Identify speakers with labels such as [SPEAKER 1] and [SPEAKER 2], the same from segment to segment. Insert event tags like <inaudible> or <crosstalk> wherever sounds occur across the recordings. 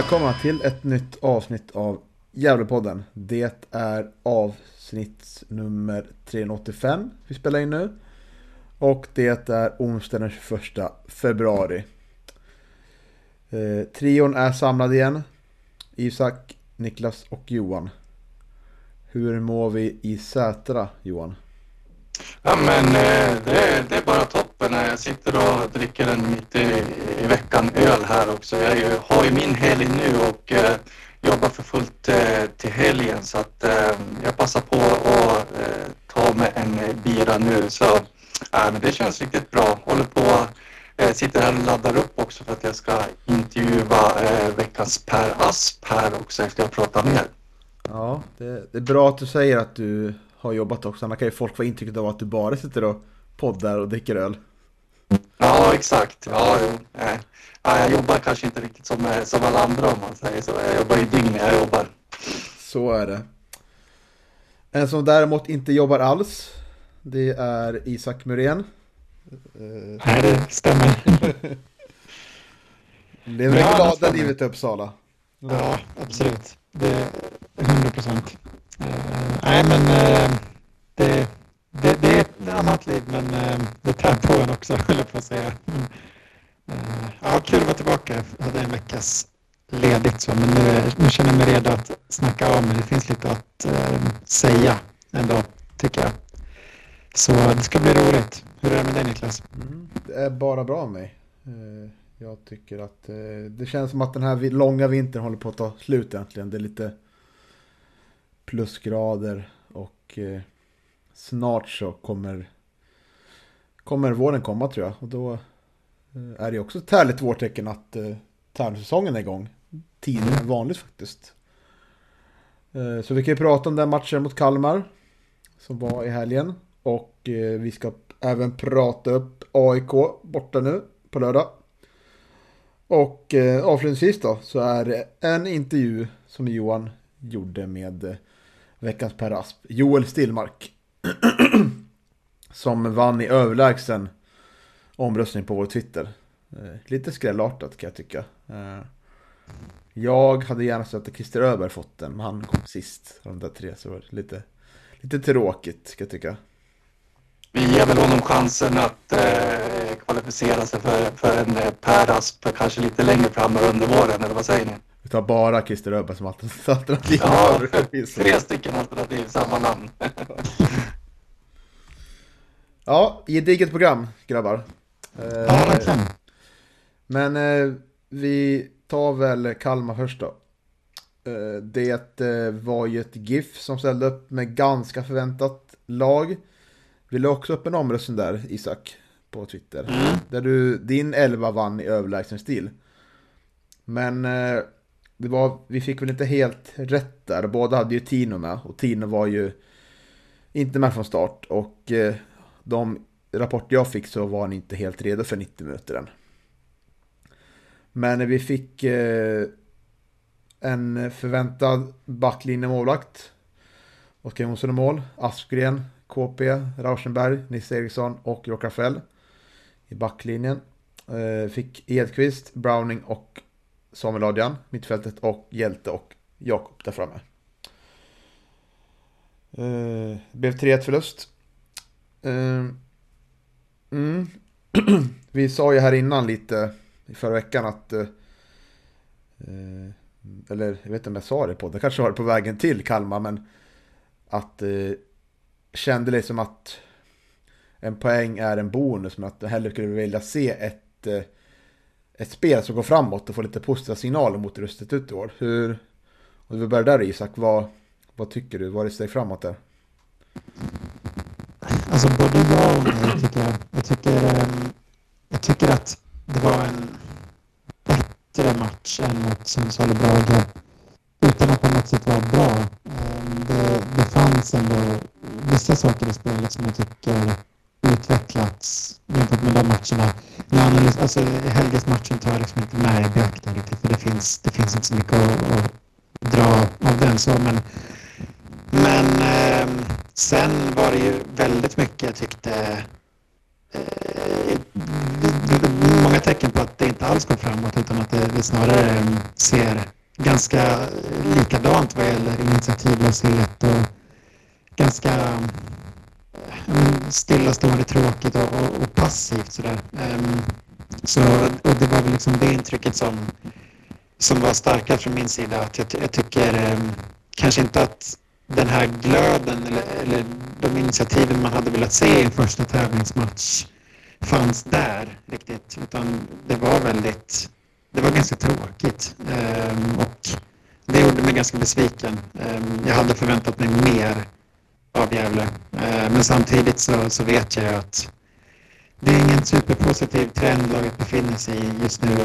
[SPEAKER 1] Välkomna till ett nytt avsnitt av Gävlepodden. Det är avsnitt nummer 385 vi spelar in nu. Och det är onsdag den 21 februari. Eh, trion är samlad igen. Isak, Niklas och Johan. Hur mår vi i Sätra, Johan?
[SPEAKER 2] Ja men eh, det, det är bara toppen. Jag sitter och dricker en mitt i, i veckan öl här också. Jag ju, har ju min helg nu och eh, jobbar för fullt eh, till helgen så att eh, jag passar på att eh, ta mig en bira nu. Så äh, men det känns riktigt bra. Håller på, eh, sitter här och laddar upp också för att jag ska intervjua eh, veckans Per Asp här också efter jag pratat med er.
[SPEAKER 1] Ja, det, det är bra att du säger att du har jobbat också. Annars kan ju folk få intrycket av att du bara sitter och poddar och dricker öl.
[SPEAKER 2] Ja, exakt. Ja, jo. Eh, ja, jag jobbar kanske inte riktigt som, eh, som alla andra om man säger så. Jag jobbar ju dygn när jag jobbar.
[SPEAKER 1] Så är det. En som däremot inte jobbar alls, det är Isak Muren. Eh,
[SPEAKER 3] Nej, det stämmer.
[SPEAKER 1] Lever <laughs> det
[SPEAKER 3] Ja,
[SPEAKER 1] glada livet i Uppsala.
[SPEAKER 3] Ja, absolut. Det är 100 procent. nej, men eh, det, det, det annat liv, men eh, det tär på en också, <laughs> höll jag på att säga. Men, eh, ja, kul att vara tillbaka. Jag hade en veckas ledigt så, men nu, nu känner jag mig redo att snacka av mig. Det finns lite att eh, säga ändå, tycker jag. Så det ska bli roligt. Hur är det med dig Niklas?
[SPEAKER 1] Mm, det är bara bra med mig. Eh, jag tycker att eh, det känns som att den här långa vintern håller på att ta slut egentligen. Det är lite plusgrader och eh, snart så kommer, kommer våren komma tror jag. Och då eh, är det också ett härligt vårtecken att eh, tävlingssäsongen är igång. Tidigare än vanligt faktiskt. Eh, Så vi kan ju prata om den matchen mot Kalmar. Som var i helgen. Och eh, vi ska även prata upp AIK borta nu på lördag. Och eh, avslutningsvis då så är det en intervju som Johan gjorde med eh, veckans Per Asp. Joel Stillmark. <clears throat> som vann i överlägsen omröstning på vår Twitter. Eh, lite skrällartat kan jag tycka. Eh, jag hade gärna sett att Christer Öberg fått den, men han kom sist av de där tre. Så det var lite, lite tråkigt ska jag tycka.
[SPEAKER 2] Vi ger väl honom chansen att eh, kvalificera sig för, för en eh, Per Asp kanske lite längre fram under våren, eller vad säger ni?
[SPEAKER 1] Vi tar bara Christer Öberg som alternativ.
[SPEAKER 2] Ja, <laughs> tre stycken alternativ, samma namn. <laughs>
[SPEAKER 1] Ja, gediget program grabbar.
[SPEAKER 3] Ja,
[SPEAKER 1] Eh,
[SPEAKER 3] verkligen.
[SPEAKER 1] men eh, vi tar väl Kalmar först då. Eh, det var ju ett GIF som ställde upp med ganska förväntat lag. Vi la också upp en omröstning där, Isak, på Twitter.
[SPEAKER 2] Mm.
[SPEAKER 1] Där du, din 11 vann i överlägsen stil. Men det var, vi fick väl inte helt rätt där. Båda hade ju Tino med och Tino var ju inte med från start. Och de rapporter jag fick så var han inte helt redo för 90 minuter än. Men vi fick eh, en förväntad backlinje målvakt. Oskar Jonsson i mål, Aspgren, KP, Rauschenberg, Nisse Eriksson och Rockarfell i backlinjen. Eh, fick Edqvist, Browning och Samuel Adrian, mittfältet och Hjälte och Jakob där framme. Det blev 3-1 förlust. Ehm, mm. <clears throat> Vi sa ju här innan lite i förra veckan att eh, eh, eller jag vet inte om jag sa det på det, kanske var det på vägen till Kalmar, men att eh, kände liksom att en poäng är en bonus, men att jag hellre skulle vilja se ett, eh, ett spel som går framåt och får lite positiva signaler mot rustet ut i år. Hur, om vi börjar där Isak, vad, vad tycker du? Vad är det steg framåt där?
[SPEAKER 3] Alltså både ja och nej tycker jag. Jag tycker, ehm, jag tycker att det var en bättre match än mot Sundsvall och Brage. Utan att på något sätt vara bra. Ehm, det, det fanns ändå vissa saker i spelet som jag tycker utvecklats jämfört med de matcherna. Analys, alltså, Helges matchen tar jag liksom inte med i beaktande för det finns, det finns inte så mycket att, att dra av den. Så, men men eh, sen var det ju väldigt mycket jag tyckte eh, många tecken på att det inte alls går framåt utan att det, det snarare ehm, ser ganska likadant vad gäller initiativlöshet och ganska ehm, stillastående, tråkigt och, och, och passivt sådär. Um, så, och det var väl liksom det intrycket som, som var starkast från min sida. Att jag, jag tycker um, kanske inte att den här glöden eller, eller de initiativen man hade velat se i en första tävlingsmatch fanns där riktigt. Utan det var väldigt, det var ganska tråkigt. Ehm, och det gjorde mig ganska besviken. Ehm, jag hade förväntat mig mer av Gävle. Ehm, men samtidigt så, så vet jag att det är ingen superpositiv trend laget befinner sig i just nu.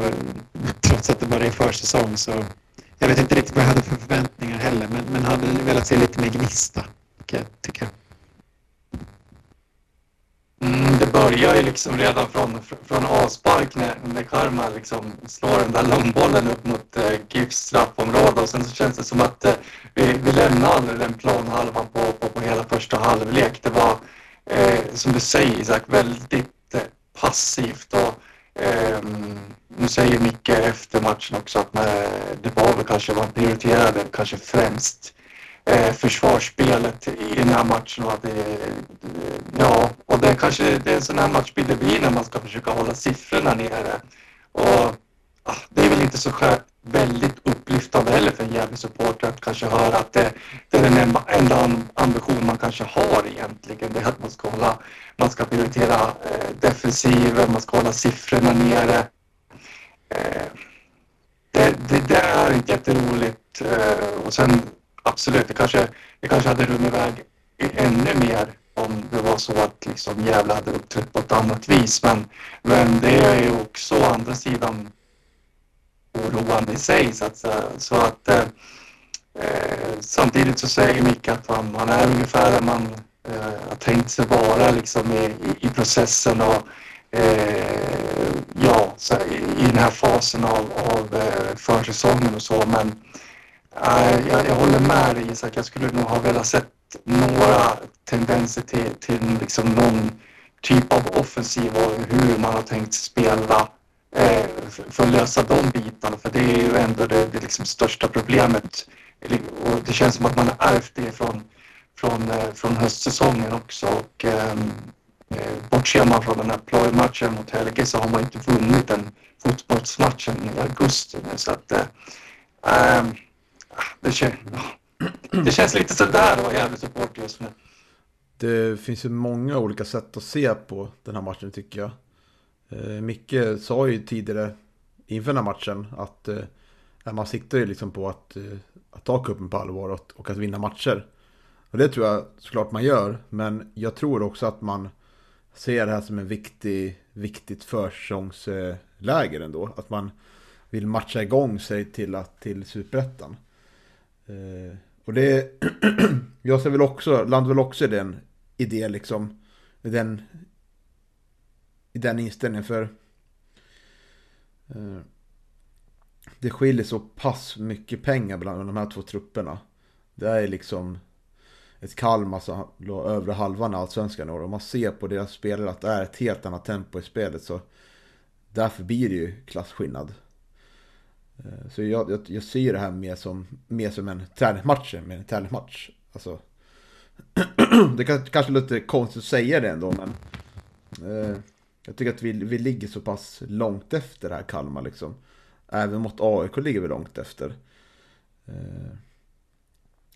[SPEAKER 3] Trots att det bara är försäsong så jag vet inte riktigt vad jag hade för förväntningar heller, men, men hade velat se lite mer gnista, kan jag tycka.
[SPEAKER 2] Mm, det börjar ju liksom redan från, från avspark när, när Karma liksom slår den där långbollen upp mot eh, GIFs straffområde och sen så känns det som att eh, vi, vi lämnar aldrig den planhalvan på, på, på hela första halvlek. Det var, eh, som du säger Isak, väldigt eh, passivt och eh, nu säger Micke efter matchen också att eh, det var väl kanske man prioriterade kanske främst eh, försvarsspelet i den här matchen. Och att det, eh, ja, och det kanske det är en sån här matchbild det blir när man ska försöka hålla siffrorna nere. Och ah, det är väl inte så skönt, väldigt upplyftande heller för en jävla supporter att kanske höra att det, det är den enda ambition man kanske har egentligen. Det är att man ska hålla, man ska prioritera eh, defensiven, man ska hålla siffrorna nere. Eh, det, det, det, är inte jätteroligt. Eh, och sen absolut, det kanske, det kanske hade runnit iväg ännu mer om det var så att liksom Gävle hade uppträtt på ett annat vis. Men, men det är ju också å andra sidan oroande i sig så att säga. Så att, eh, eh samtidigt så säger Micke att man, man är ungefär där man eh, har tänkt sig vara liksom i, i, i processen och eh, ja, så, i, i den här fasen av, av eh, försäsongen och så. Men eh, jag, jag håller med dig Isak, jag skulle nog ha velat sett några tendenser till, till liksom någon typ av offensiv och hur man har tänkt spela eh, för att lösa de bitarna. För det är ju ändå det, det liksom största problemet. Och det känns som att man har ärvt det från, från, eh, från höstsäsongen också. Och, Eh, bortser man från den här plojmatchen mot Helge så har man inte vunnit den fotbollsmatchen i augusti nu så att äh, det, kän det känns lite sådär att vara jävligt support just nu.
[SPEAKER 1] Det finns ju många olika sätt att se på den här matchen tycker jag. Eh, Micke sa ju tidigare inför den här matchen att eh, man siktar ju liksom på att, eh, att ta kuppen på allvar och, och att vinna matcher. Och det tror jag såklart man gör, men jag tror också att man ser det här som en viktig, viktigt försångsläger ändå. Att man vill matcha igång sig till, att, till superettan. Eh, och det, <clears throat> jag ser väl också, landar väl också i den idén liksom. I den, i den inställningen för eh, det skiljer så pass mycket pengar bland de här två trupperna. Det är liksom ett Kalmar alltså, som låg övre halvan i Allsvenskan år. Man ser på deras spelare att det är ett helt annat tempo i spelet så därför blir det ju klasskillnad. Eh, så jag, jag, jag ser det här mer som, mer som en träningsmatch än en tävlingsmatch. Alltså, <clears throat> det kanske låter konstigt att säga det ändå men eh, jag tycker att vi, vi ligger så pass långt efter det här Kalmar liksom. Även mot AIK ligger vi långt efter. Eh,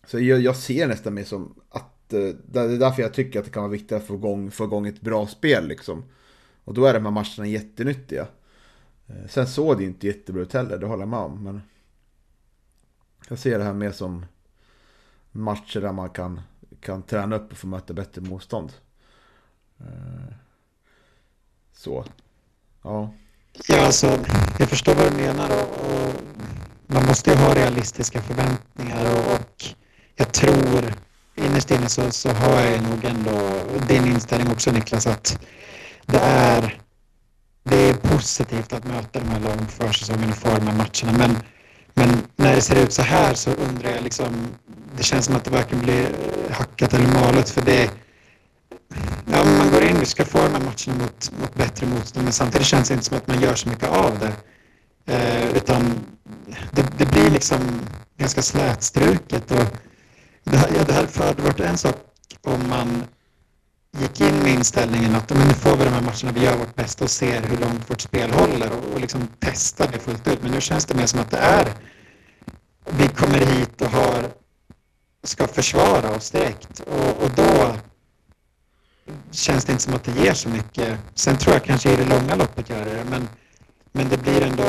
[SPEAKER 1] så jag, jag ser nästan mer som att eh, det är därför jag tycker att det kan vara viktigt att få igång, få igång ett bra spel liksom. Och då är de här matcherna jättenyttiga. Eh, sen såg det inte jättebra ut heller, det håller jag med om. Men jag ser det här mer som matcher där man kan, kan träna upp och få möta bättre motstånd. Eh, så, ja.
[SPEAKER 3] Ja, alltså, jag förstår vad du menar och, och man måste ju ha realistiska förväntningar och, och jag tror innerst inne så, så har jag nog ändå din inställning också Niklas att det är, det är positivt att möta de här lagen på försäsongen och få de här matcherna. Men, men när det ser ut så här så undrar jag liksom det känns som att det varken blir eh, hackat eller malet för det ja, man går in, vi ska få de här matcherna mot, mot bättre motstånd men samtidigt känns det inte som att man gör så mycket av det. Eh, utan det, det blir liksom ganska slätstruket och det, här, ja, det hade varit en sak om man gick in med inställningen att men nu får vi de här matcherna, vi gör vårt bästa och ser hur långt vårt spel håller och, och liksom testar det fullt ut. Men nu känns det mer som att det är vi kommer hit och har ska försvara oss direkt och, och då känns det inte som att det ger så mycket. Sen tror jag kanske i det långa loppet gör det men, men det blir ändå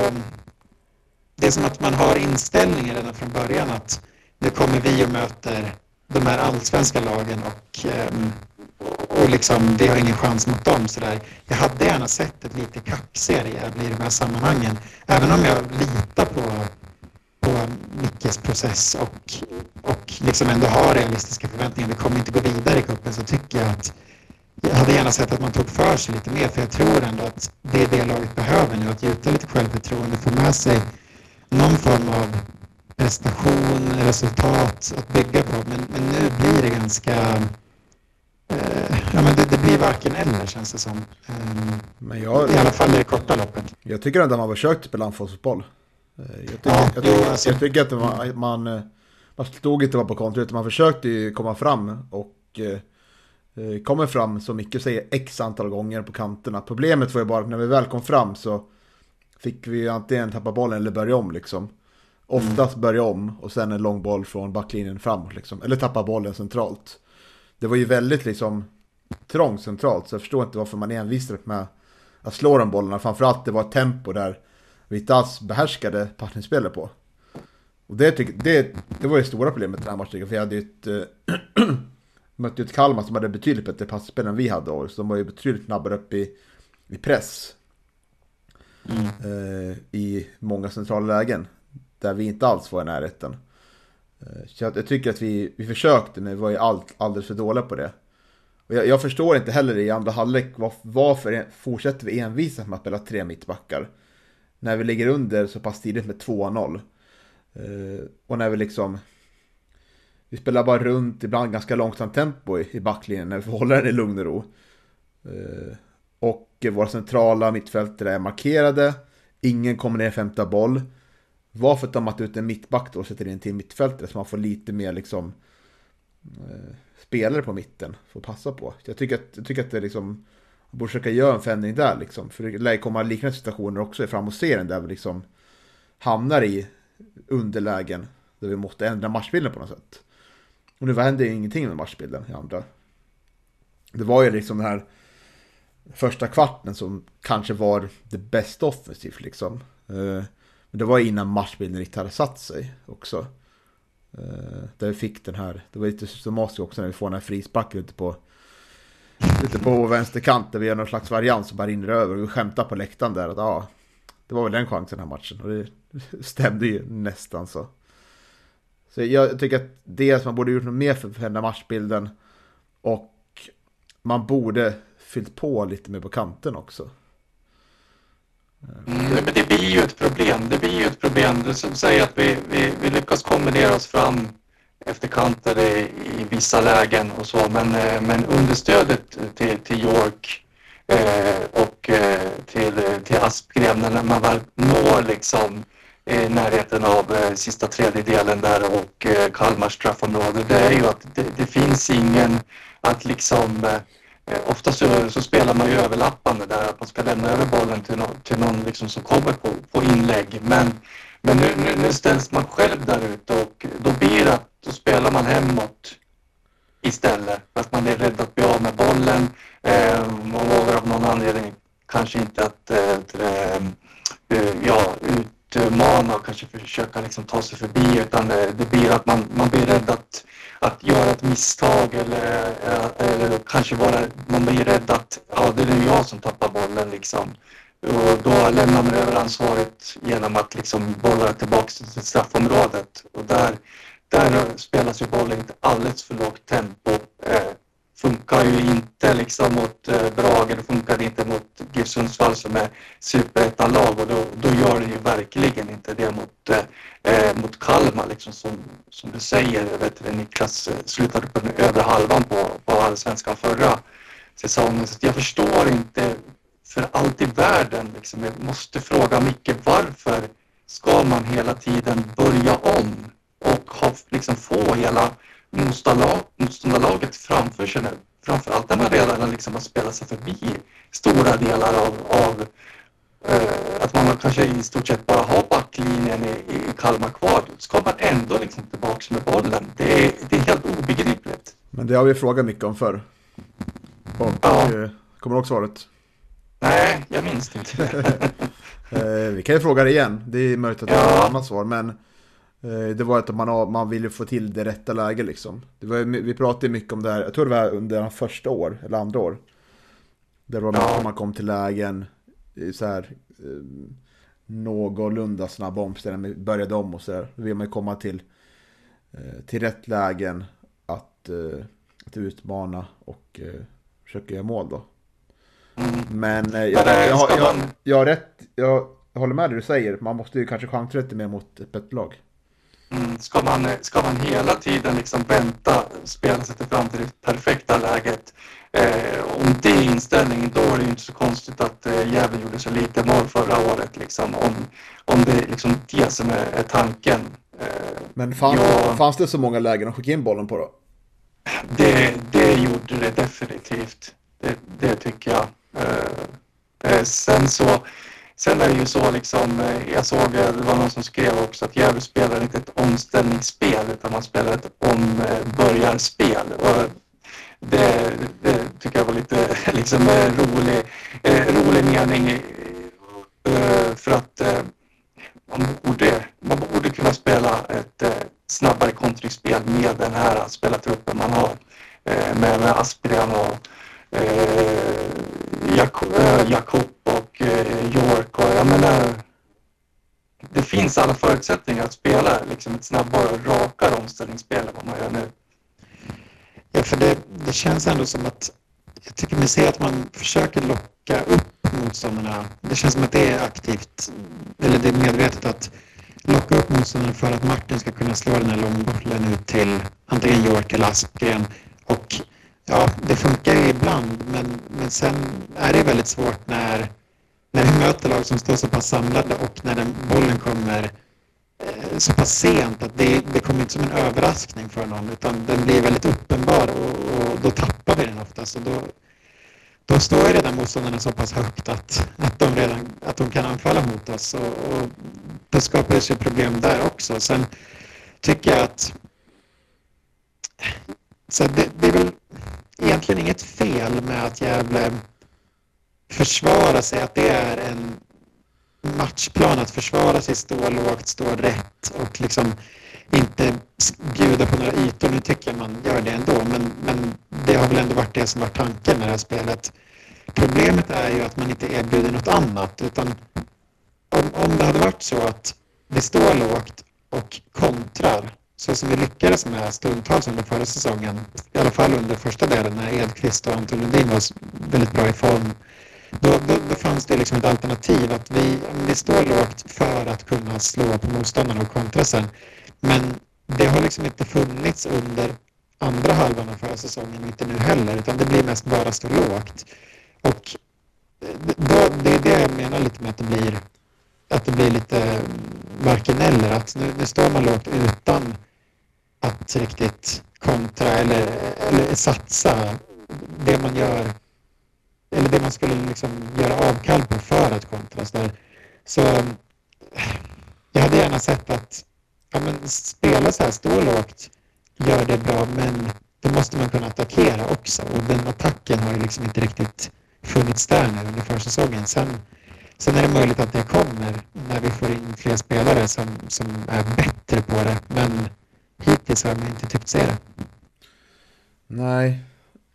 [SPEAKER 3] det är som att man har inställningen redan från början att nu kommer vi och möter de här allsvenska lagen och, ehm, och liksom, vi har ingen chans mot dem. Så där. Jag hade gärna sett ett lite kaxigare Gävle i de här sammanhangen. Även om jag litar på, på Mickes process och, och liksom ändå har realistiska förväntningar. Vi kommer inte gå vidare i cupen så tycker jag att jag hade gärna sett att man tog för sig lite mer för jag tror ändå att det är det laget behöver nu. Att gjuta lite självförtroende, få med sig någon form av prestation, resultat att bygga på. Men, men nu blir det ganska... Eh, ja, men det, det, blir varken eller känns det som. Eh,
[SPEAKER 1] men jag,
[SPEAKER 3] I alla fall i det korta loppet.
[SPEAKER 1] Jag tycker ändå att man har försökt spela anfallsfotboll. Eh, jag tycker, ja, jag, tycker, alltså. jag tycker att man, man, eh, man stod inte bara på kontra utan man försökte komma fram och eh, eh, kommer fram som Micke säger x antal gånger på kanterna. Problemet var ju bara att när vi väl kom fram så fick vi antingen tappa bollen eller börja om liksom. Oftast börja om och sen en lång boll från backlinjen framåt liksom. Eller tappa bollen centralt. Det var ju väldigt liksom trångt centralt så jag förstår inte varför man envisades med att slå de bollarna. Framförallt det var ett tempo där vi inte alls behärskade passningsspelet på. Och det, det, det var ju stora problemet den här matchen. För vi hade ju ett, äh, <clears throat> mötte ett Kalmar som hade betydligt bättre passspel än vi hade. Och så de var ju betydligt snabbare upp i, i press. Mm. Äh, I många centrala lägen. Där vi inte alls var i närheten. Eh, så jag, jag tycker att vi, vi försökte men vi var ju allt, alldeles för dåliga på det. Och jag, jag förstår inte heller i andra halvlek var, varför fortsätter vi envisa med att spela tre mittbackar. När vi ligger under så pass tidigt med 2-0. Eh, och när vi liksom... Vi spelar bara runt, ibland ganska långsamt tempo i, backlinjen när vi får hålla den i lugn och ro. Eh, och våra centrala mittfältare är markerade. Ingen kommer ner femta boll. Varför tar man ut en mittback då och sätter in till mittfältare så man får lite mer liksom eh, spelare på mitten för att passa på. Jag tycker att, jag tycker att det liksom man borde försöka göra en förändring där liksom. För det lär komma liknande situationer också i framåtserien där vi liksom hamnar i underlägen där vi måste ändra matchbilden på något sätt. Och nu hände ju ingenting med matchbilden i andra. Det var ju liksom den här första kvarten som kanske var det bästa offensivt liksom. Eh, men det var innan matchbilden riktigt hade satt sig också. Uh, där vi fick den här, det var lite systematiskt också när vi får den här frisparken ute på Ute på vänsterkant där vi gör någon slags variant som bara rinner över och vi skämtar på läktaren där att ja Det var väl den chansen den här matchen. Och det <laughs> stämde ju nästan så. Så jag tycker att dels man borde gjort något mer för att förändra matchbilden Och man borde fyllt på lite mer på kanten också.
[SPEAKER 2] Mm, men det blir ju ett problem. Det blir ju ett problem. Du som säger att vi, vi, vi lyckas kombinera oss fram efter kanter i, i vissa lägen och så. Men, eh, men understödet till, till York eh, och eh, till, till Aspgren när man väl når liksom i närheten av eh, sista tredjedelen där och eh, Kalmars straffområde. Det är ju att det, det finns ingen att liksom Eh, Eh, ofta så, så, spelar man ju överlappande där, att man ska lämna över bollen till, no, till någon liksom som kommer på, på inlägg. Men, men nu, nu, nu ställs man själv där ute och då blir det att då spelar man hemåt istället. Fast man är rädd att bli av med bollen. Eh, man vågar av någon anledning kanske inte att eh, eh, eh, ja, ut, utmana och kanske försöka liksom ta sig förbi utan det, det blir att man, man blir rädd att, att göra ett misstag eller, eller kanske vara, man blir rädd att ja, det är nu jag som tappar bollen liksom. Och då lämnar man över ansvaret genom att liksom bolla tillbaka till straffområdet. Och där, där spelas ju bollen inte alldeles för lågt tempo. Eh, funkar ju inte liksom mot eh, Brage, det funkar inte mot GIF Sundsvall som är superettan-lag och då, då gör det ju verkligen inte det mot, eh, eh mot Kalmar liksom som, som du säger, vet du, Niklas eh, slutade på den övre halvan på, på allsvenskan förra säsongen. Så jag förstår inte för allt i världen liksom, jag måste fråga Micke varför ska man hela tiden börja om och ha, liksom, få hela motståndarlaget framför sig nu. Framförallt när man redan liksom har spelat sig förbi stora delar av, av eh, att man kanske i stort sett bara har backlinjen i, i Kalmar kvar. Ska man ändå liksom tillbaka med bollen? Det är, det är helt obegripligt.
[SPEAKER 1] Men det har vi frågat mycket om förr. Och, ja. eh, kommer du ihåg svaret?
[SPEAKER 2] Nej, jag minns inte. <laughs>
[SPEAKER 1] eh, vi kan ju fråga det igen. Det är möjligt att det är ett annat svar. Men det var att man, man ville få till det rätta läget liksom. Det var, vi pratade mycket om det här, jag tror det var under första år, eller andra år. Där var ja. man kom till lägen, så här, eh, någorlunda snabba omställningar, började om och så där. Då vill man komma till, eh, till rätt lägen att, att utmana och försöka göra mål då. Men jag, jag, jag, jag, jag, har rätt, jag håller med det du säger, man måste ju kanske chansa lite mer mot ett bättre lag.
[SPEAKER 2] Mm, ska, man, ska man hela tiden liksom vänta, spela sig fram till det perfekta läget eh, om det är inställningen då är det inte så konstigt att eh, Gävle gjorde så lite mål förra året. Liksom, om, om det är liksom det som är, är tanken. Eh,
[SPEAKER 1] Men fanns, ja, fanns det så många lägen att skicka in bollen på då?
[SPEAKER 2] Det, det gjorde det definitivt. Det, det tycker jag. Eh, eh sen så Sen är det ju så liksom, eh, jag såg, eh, det var någon som skrev också att Gävle spelar inte ett omställningsspel utan man spelar ett ombörjarspel. Och det, det tycker jag var lite <laughs> liksom, eh, rolig, rolig mening för att man borde, man borde kunna spela ett snabbare kontringsspel med den här spelartruppen man har med, med Aspgren och Eh, eh, Jakob och eh, York och jag menar det finns alla förutsättningar att spela liksom ett snabbare och rakare omställningsspel än vad man gör nu.
[SPEAKER 3] Ja, för det, det känns ändå som att jag tycker mig se att man försöker locka upp motståndarna. Det känns som att det är aktivt, eller det är medvetet att locka upp motståndarna för att Martin ska kunna slå den här långbollen ut till antingen York eller Aspgren. Och ja, det funkar ju ibland, men, men sen är det väldigt svårt när när vi möter lag som står så pass samlade och när den bollen kommer eh, så pass sent att det, det kommer inte som en överraskning för någon utan den blir väldigt uppenbar och, och då tappar vi den oftast. Och då, då står ju redan motståndarna så pass högt att, att, de, redan, att de kan anfalla mot oss och, och då skapar ju sig problem där också. Sen tycker jag att så det, det är väl egentligen inget fel med att Gävle försvara sig, att det är en matchplan att försvara sig, stå lågt, stå rätt och liksom inte bjuda på några ytor. Nu tycker jag man gör det ändå, men, men det har väl ändå varit det som var tanken med det här spelet. Problemet är ju att man inte erbjuder något annat, utan om, om det hade varit så att vi står lågt och kontrar så som vi lyckades med stundtals under förra säsongen, i alla fall under första delen när Edqvist och Anton Lundin var väldigt bra i form då, då, då, fanns det liksom ett alternativ att vi, vi står lågt för att kunna slå på motståndarna och kontra sen. Men det har liksom inte funnits under andra halvan av förra säsongen, inte nu heller, utan det blir mest bara stå lågt. Och eh, då, det är det jag menar lite med att det blir, att det blir lite mm, varken eller. Att nu, nu står man lågt utan att riktigt kontra eller, eller satsa. Det man gör eller det man skulle liksom göra avkall på för att kontra. Så, så jag hade gärna sett att ja, men spela så här, stå lågt, gör det bra, men då måste man kunna attackera också. Och den attacken har ju liksom inte riktigt funnits där nu under försäsongen. Sen, Sen är det möjligt att det kommer när vi får in fler spelare som, som är bättre på det. Men hittills har man inte tyckt se det.
[SPEAKER 1] Nej,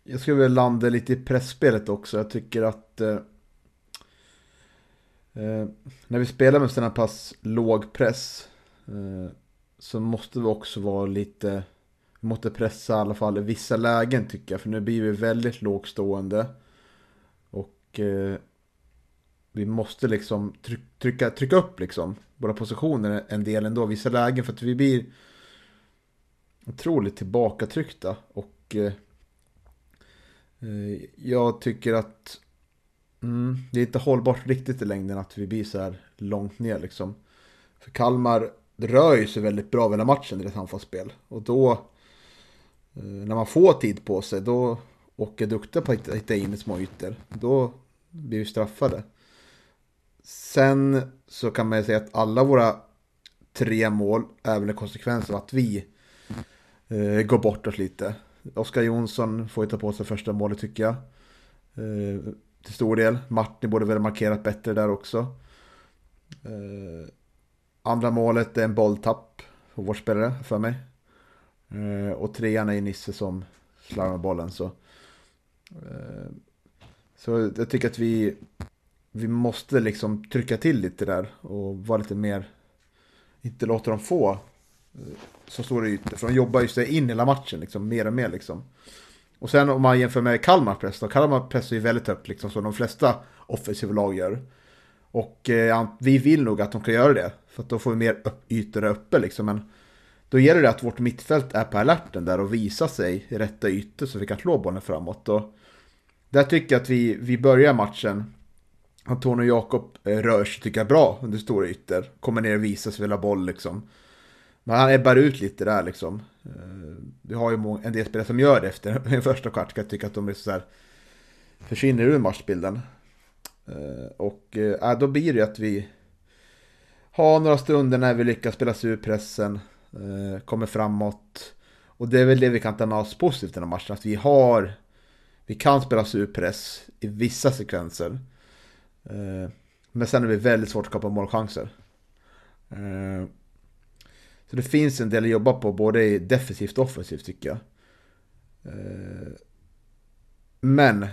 [SPEAKER 1] jag skulle vilja landa lite i pressspelet också. Jag tycker att eh, eh, när vi spelar med sådana pass låg press eh, så måste vi också vara lite, vi måste pressa i alla fall i vissa lägen tycker jag. För nu blir vi väldigt lågstående. Och eh, vi måste liksom tryck, trycka, trycka upp liksom våra positioner en del ändå, vissa lägen. För att vi blir otroligt tillbakatryckta. Och eh, eh, jag tycker att mm, det är inte hållbart riktigt i längden att vi blir så här långt ner liksom. För Kalmar rör ju sig väldigt bra hela matchen i ett anfallsspel. Och då, eh, när man får tid på sig, då och är duktiga på att hitta in i små ytor, då blir vi straffade. Sen så kan man ju säga att alla våra tre mål är väl en konsekvens av att vi eh, går bort oss lite. Oskar Jonsson får ju ta på sig första målet tycker jag. Eh, till stor del. Martin borde väl markerat bättre där också. Eh, andra målet är en bolltapp på vår spelare för mig. Eh, och trean är ju Nisse som slarvar bollen. Så, eh, så jag tycker att vi, vi måste liksom trycka till lite där och vara lite mer, inte låta dem få Eh, som står i ytor. För de jobbar ju sig in hela matchen liksom, mer och mer liksom. Och sen om man jämför med Kalmar press då, Kalmar pressar ju väldigt högt liksom som de flesta offensiva lag gör. Och eh, vi vill nog att de kan göra det, för att då får vi mer upp, ytor där uppe liksom. Men då gäller det att vårt mittfält är på alerten där och visar sig i rätta ytor så vi kan slå bollen framåt. Och där tycker jag att vi, vi börjar matchen. Antonio och Jakob eh, rör sig, tycker jag, bra under stora ytor. Kommer ner och visar sig, vill ha boll liksom. Men han ebbar ut lite där liksom. Eh, vi har ju en del spelare som gör det efter <laughs> den första kvart. Kan jag tycka att de är så här, försvinner ur matchbilden. Eh, och äh, då blir det att vi har några stunder när vi lyckas spela sig ur pressen. Kommer framåt. Och det är väl det vi kan ta med oss positivt i den här matchen. Att vi har vi kan spela sig ur press i vissa sekvenser. Men sen är det väldigt svårt att skapa målchanser. Så det finns en del att jobba på både defensivt och offensivt tycker jag. Eh, men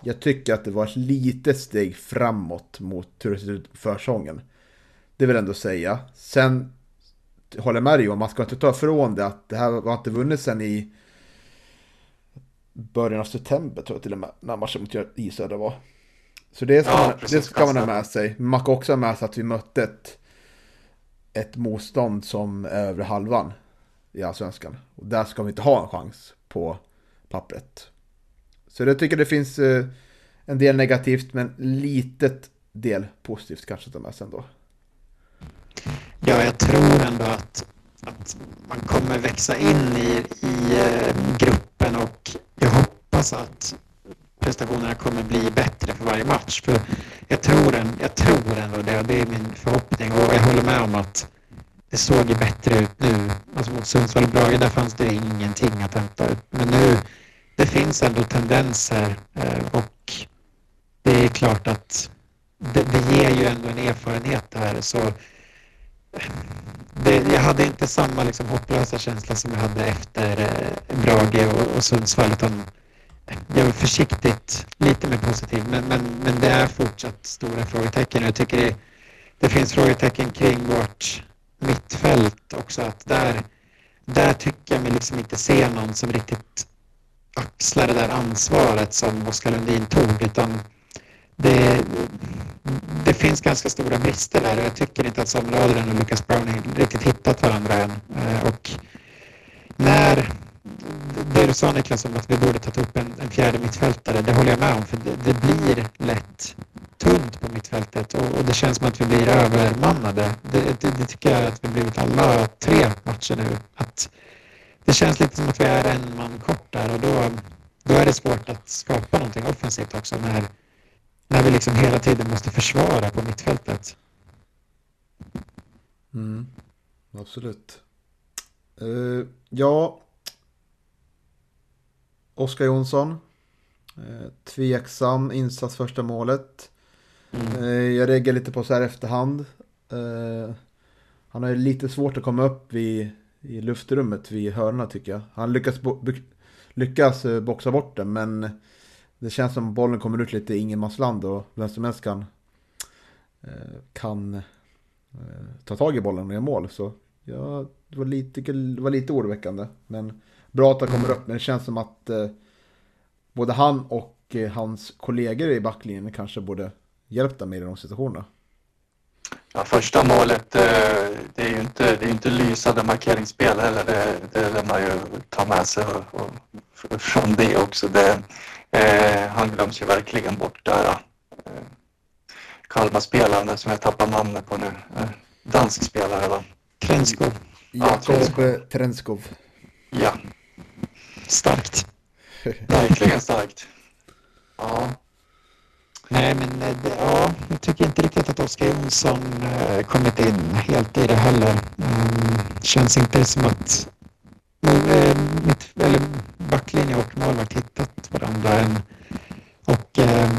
[SPEAKER 1] jag tycker att det var ett litet steg framåt mot hur det ser ut försången. Det vill jag ändå säga. Sen håller jag med dig om, man ska inte ta ifrån det att det här var inte vunnit sen i början av september tror jag till och med, när matchen mot I Södra var. Så det ska, ja, man, det ska man ha med sig. Man kan också ha med sig att vi mötte ett ett motstånd som är övre halvan i allsvenskan. Och där ska vi inte ha en chans på pappret. Så jag tycker det finns eh, en del negativt men litet del positivt kanske ta med sig ändå.
[SPEAKER 3] Ja, jag tror ändå att, att man kommer växa in i, i eh, gruppen och jag hoppas att prestationerna kommer bli bättre för varje match. För jag tror, en, jag tror ändå det det är min förhoppning och jag håller med om att det såg ju bättre ut nu. Alltså mot Sundsvall och Brage där fanns det ingenting att hämta ut. Men nu, det finns ändå tendenser eh, och det är klart att det, det ger ju ändå en erfarenhet där. Så det, jag hade inte samma liksom hopplösa känsla som jag hade efter eh, Brage och, och Sundsvall utan jag är försiktigt lite mer positiv, men, men, men det är fortsatt stora frågetecken. Jag tycker det, det finns frågetecken kring vårt mittfält också. Att där, där tycker jag mig liksom inte se någon som riktigt axlar det där ansvaret som Oskar Lundin tog, utan det, det finns ganska stora brister där och jag tycker inte att Samuel Adrian och Lucas Browning riktigt hittat varandra än. Eh, och när det du sa Niklas om att vi borde tagit upp en, en fjärde mittfältare, det håller jag med om. För det, det blir lätt tunt på mittfältet och, och, det känns som att vi blir övermannade. Det, det, det, tycker jag att vi blivit alla tre matcher nu. Att det känns lite som att vi är en man kort där och då, då är det svårt att skapa någonting offensivt också när, när vi liksom hela tiden måste försvara på mittfältet.
[SPEAKER 1] Mm, absolut. Uh, ja, Oskar Jonsson. Eh, tveksam insats första målet. Mm. Jag reagerar lite på så här efterhand. Han har lite svårt att komma upp vid, i luftrummet vid hörna tycker jag. Han lyckas, bo, lyckas boxa bort den men det känns som bollen kommer ut lite i ingenmansland och vem som helst kan, kan ta tag i bollen och göra mål. Så ja, det var lite, det var lite oroväckande. Men bra att han kommer upp. Men det känns som att eh, både han och eh, hans kollegor i backlinjen kanske borde hjälpta med i de situationerna.
[SPEAKER 2] Ja, första målet, eh, det är ju inte, det är inte lysande markeringsspel heller. Det, det lär man ju ta med sig och, och, från det också. Det, eh, han glöms ju verkligen bort där. Eh, Kalmarspelaren som jag tappar namnet på nu. Eh, dansk spelare va?
[SPEAKER 3] Trenskov.
[SPEAKER 1] Jakob Trenskov.
[SPEAKER 2] Ja.
[SPEAKER 3] Starkt. <laughs>
[SPEAKER 2] Verkligen starkt. Ja.
[SPEAKER 3] Nej, men eh, det, ja, jag tycker inte riktigt att Oskar Jonsson äh, kommit in helt i det heller. Mm, känns inte som att äh, mitt, eller backlinje och målvakt hittat varandra än. Och äh,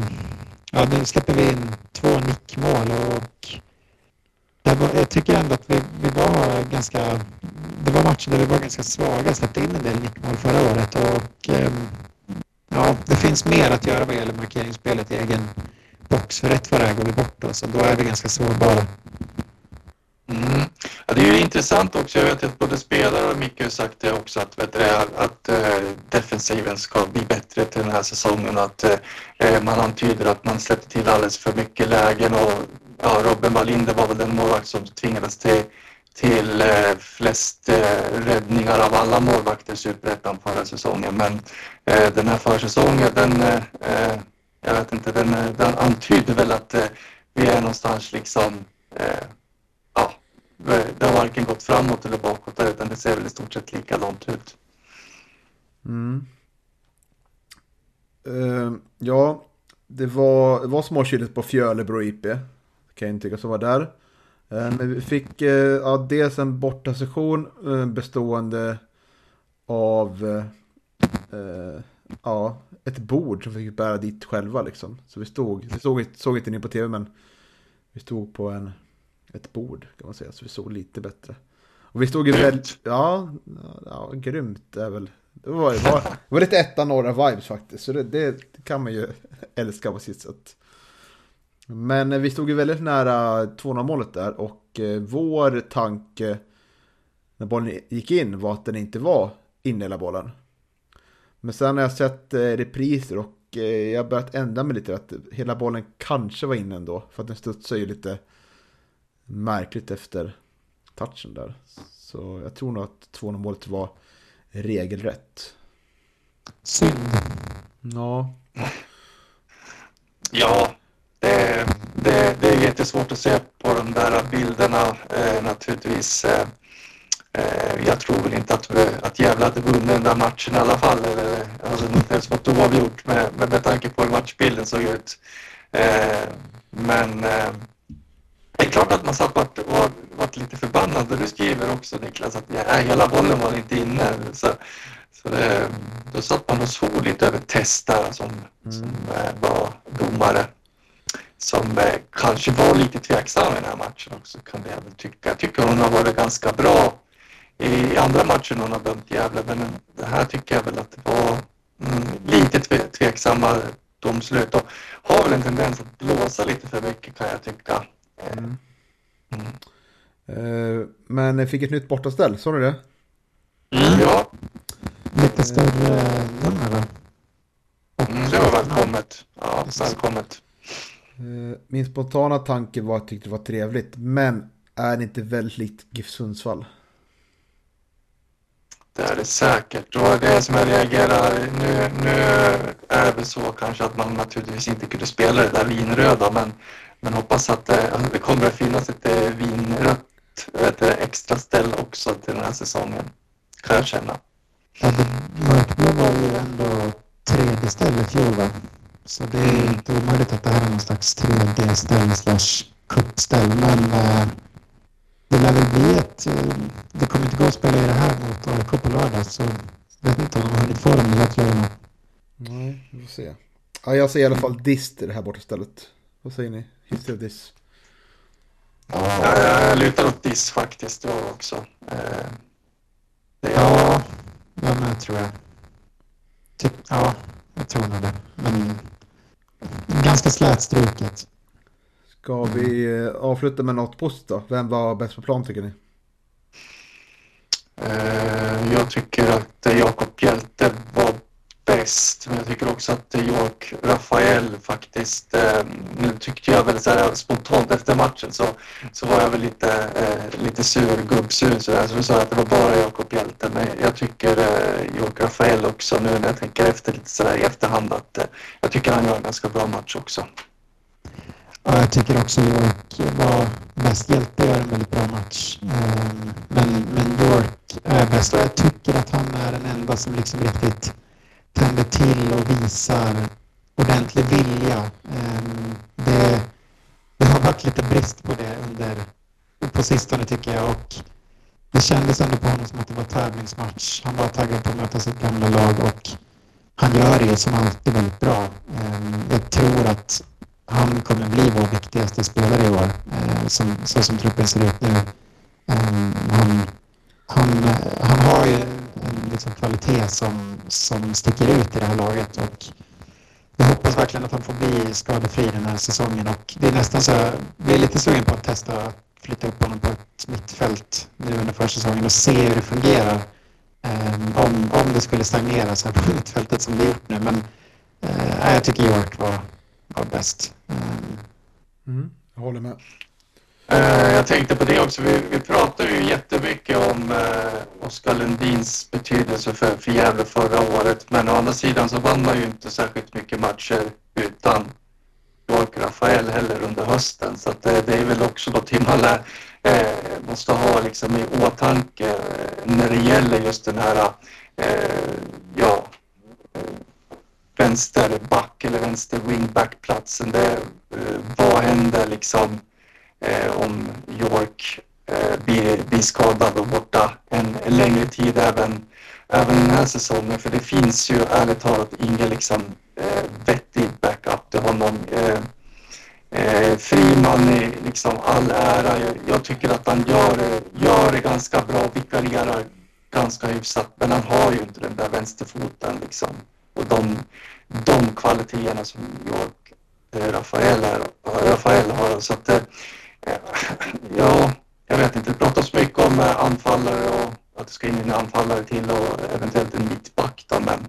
[SPEAKER 3] ja, nu släpper vi in två nickmål och var, jag tycker ändå att vi, vi var ganska... Det var matcher där vi var ganska svaga, släppte in en del nickmål förra året och ehm, ja, det finns mer att göra vad gäller markeringsspelet i egen box. För rätt vad det är går vi bort oss och då är vi ganska sårbara.
[SPEAKER 2] Mm. Ja, det är ju intressant också. Jag vet att både spelare och Micke har sagt det också att, vet du, att äh, defensiven ska bli bättre till den här säsongen att äh, man antyder att man släppte till alldeles för mycket lägen och ja, Robin Wallinder var väl den målvakt som tvingades till, till eh, flest räddningar av alla målvakter i Superettan förra säsongen. Men den här försäsongen, den, jag vet inte, den, den antyder väl att vi är någonstans liksom, det har varken gått framåt eller bakåt utan det ser väl i stort sett likadant ut.
[SPEAKER 1] Mm. Uh, ja, det var, det var småkyligt på Fjölebro IP kan jag tycka som var där. Uh, men vi fick uh, ja, dels en bortasession uh, bestående av eh, ja, ett bord som vi fick bära dit själva liksom. Så vi stod, vi såg, såg inte ni på tv men vi stod på en, ett bord kan man säga. Så vi såg lite bättre. Och vi stod ju väldigt, ja, ja, grymt är väl. Det var, det var, det var lite etta norra vibes faktiskt. Så det, det kan man ju <laughs> älska på sitt sätt. Men vi stod ju väldigt nära 2-0 målet där och eh, vår tanke när bollen gick in var att den inte var inne hela bollen. Men sen har jag sett eh, repriser och eh, jag har börjat ändra mig lite att hela bollen kanske var inne ändå. För att den studsar ju lite märkligt efter touchen där. Så jag tror nog att 2-0 målet var regelrätt.
[SPEAKER 3] Synd.
[SPEAKER 1] Ja.
[SPEAKER 2] Ja, det, det, det, är jättesvårt att se på de där bilderna eh, naturligtvis. Eh, eh jag tror väl inte att, att Gävle hade vunnit den där matchen i alla fall. Eller, alltså inte ens fått oavgjort med, med, med tanke på hur matchbilden såg ut. Eh, men eh, det är klart att man satt varit, var, varit lite förbannad. Du skriver också Niklas att ja, hela bollen var inte inne. Så, så det, då satt man och svor lite över Testa som, mm. som eh, var domare som eh, kanske var lite tveksam i den här matchen också kan jag väl tycka. Jag tycker hon har varit ganska bra i andra matcher hon har dömt Gävle men det här tycker jag väl att det var mm, lite tve tveksamma domslut och har väl en tendens att blåsa lite för mycket kan jag tycka. Mm.
[SPEAKER 1] Mm. Uh, men fick ett nytt bortaställ, sa du det?
[SPEAKER 2] Mm, ja.
[SPEAKER 3] Lite större nummer va?
[SPEAKER 2] Mm, det var välkommet. Ja, välkommet.
[SPEAKER 1] Eh, min spontana tanke var att jag tyckte det var trevligt. Men är det inte väldigt likt GIF Sundsvall?
[SPEAKER 2] Det är det säkert. Och det som jag reagerar nu, nu är det väl så kanske att man naturligtvis inte kunde spela det där vinröda. Men, men hoppas att det, att det kommer att finnas ett eh, vinrött ett extra ställ också till den här säsongen. Kan jag känna.
[SPEAKER 3] Ja, det mörkblå var ju ändå tredje ställe i fjol va? Så det är inte omöjligt att det här är någon slags 3D-ställ slash kuppställ. Men eh, det lär väl bli ett... Eh, det kommer inte gå att spela i det här mot AIK på lördag. Så jag vet inte om de har hunnit få de nya tröjorna.
[SPEAKER 1] Nej, vi får se. Ja, jag säger i alla fall dist i det här borta stället. Vad säger ni? History of this?
[SPEAKER 2] Ja, jag lutar åt diss faktiskt jag också. Eh, det
[SPEAKER 3] Ja, ja men tror jag. Typ, ja, jag tror nog det. Men ganska slätstruket.
[SPEAKER 1] Ska vi eh, avsluta med något positivt då? Vem var bäst på plan tycker ni?
[SPEAKER 2] Eh, jag tycker att Jakob Hjälte var bäst. Men jag tycker också att eh, York Rafael faktiskt, eh, nu tyckte jag väl så här spontant efter matchen så, så var jag väl lite, eh, lite sur, gubbsur så där Så du sa att det var bara Jakob Hjälte. Men jag tycker eh, York Rafael också nu när jag tänker efter lite sådär i efterhand att eh, jag tycker han gör en ganska bra match också.
[SPEAKER 3] Ja, jag tycker också York var bäst hjälte gör en väldigt bra match. Eh, men, men York är bäst och jag tycker att han är den enda som liksom riktigt tänder till och visar ordentlig vilja. Ehm, det, det har varit lite brist på det under på sistone tycker jag och det kändes ändå på honom som att det var tävlingsmatch. Han var taggad på att möta sitt gamla lag och han gör det som alltid väldigt bra. Ehm, jag tror att han kommer bli vår viktigaste spelare i år, eh, som, så som truppen ser ut nu. Ehm, han, han, han har ju en liksom kvalitet som, som sticker ut i det här laget och jag hoppas verkligen att han får bli skadefri den här säsongen och det är nästan så jag blir lite sugen på att testa att flytta upp honom på ett mittfält nu under försäsongen och se hur det fungerar. Ehm, om, om det skulle stagnera så här på <laughs> mittfältet som det gjort nu. Men eh, jag tycker York var, var bäst. Ehm.
[SPEAKER 1] Mm. Jag håller med.
[SPEAKER 2] Eh, jag tänkte på det också. Vi, vi pratar ju jättemycket om eh, Oskar Lundins betydelse för, för Gävle förra året. Men å andra sidan så vann man ju inte särskilt mycket matcher utan York Rafael heller under hösten. Så att det, det är väl också någonting man lär, eh, måste ha liksom i åtanke eh, när det gäller just den här eh, ja, vänsterback eller vänster wingback-platsen. Eh, vad händer liksom Eh, om York eh, blir, blir skadad och borta en, en längre tid även, även den här säsongen. För det finns ju ärligt talat ingen liksom, eh, vettig backup till honom. Eh, eh, Friman är liksom all ära. Jag, jag tycker att han gör, det- gör det ganska bra, vikarierar ganska hyfsat. Men han har ju inte den där vänsterfoten liksom. Och de, de kvaliteterna som York eh, Rafael, är, Rafael har. Så att, eh, ja, jag vet inte. Det pratas mycket om eh, anfallare och att det ska in en anfallare till och eventuellt en mittback då, men,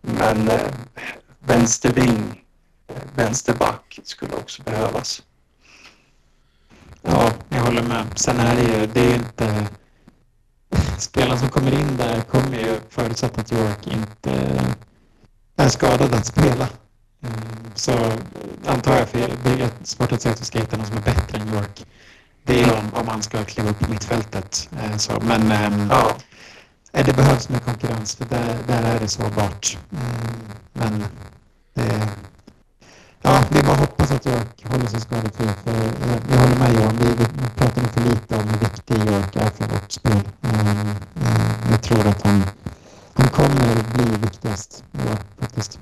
[SPEAKER 2] men eh, vänsterving, eh, vänsterback skulle också behövas.
[SPEAKER 3] Ja, jag håller med. Sen är det ju, det är ju inte... Spelarna som kommer in där kommer ju förutsatt att York inte är skadad att spela. Mm, Så antar jag, för det är svårt att säga att vi ska hitta någon som är bättre än York. Det är om, om han ska kliva upp på mittfältet. eh, Så, men ehm,
[SPEAKER 2] Ja,
[SPEAKER 3] eh, det behövs mer konkurrens för där, där är det sårbart. Mm, Men det, Ja, det är bara att hoppas att York håller sig skadefri. För jag, jag håller med Johan, vi, vi pratar för lite om hur viktig York är för vårt spel. Um, um, jag tror att han, han kommer bli viktigast i år faktiskt.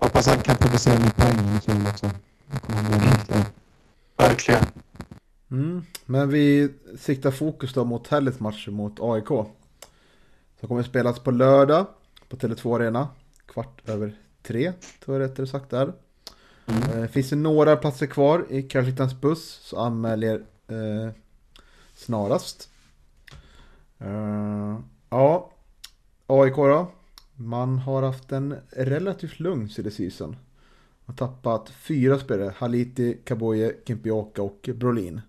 [SPEAKER 3] Hoppas han kan producera med poäng i fjol också. Det kommer bli en viktig.
[SPEAKER 2] verkligen.
[SPEAKER 1] Mm. Men vi siktar fokus då mot helgens match mot AIK. Som kommer spelas på lördag på Tele2 Arena. Kvart över tre, tror jag rättare sagt där.
[SPEAKER 2] Mm.
[SPEAKER 1] Eh, finns det några platser kvar i Karlshyttans buss så anmäl er eh, snarast. Eh, ja, AIK då. Man har haft en relativt lugn silly season. Man har tappat fyra spelare. Haliti, Kaboye, Kimpioka och Brolin.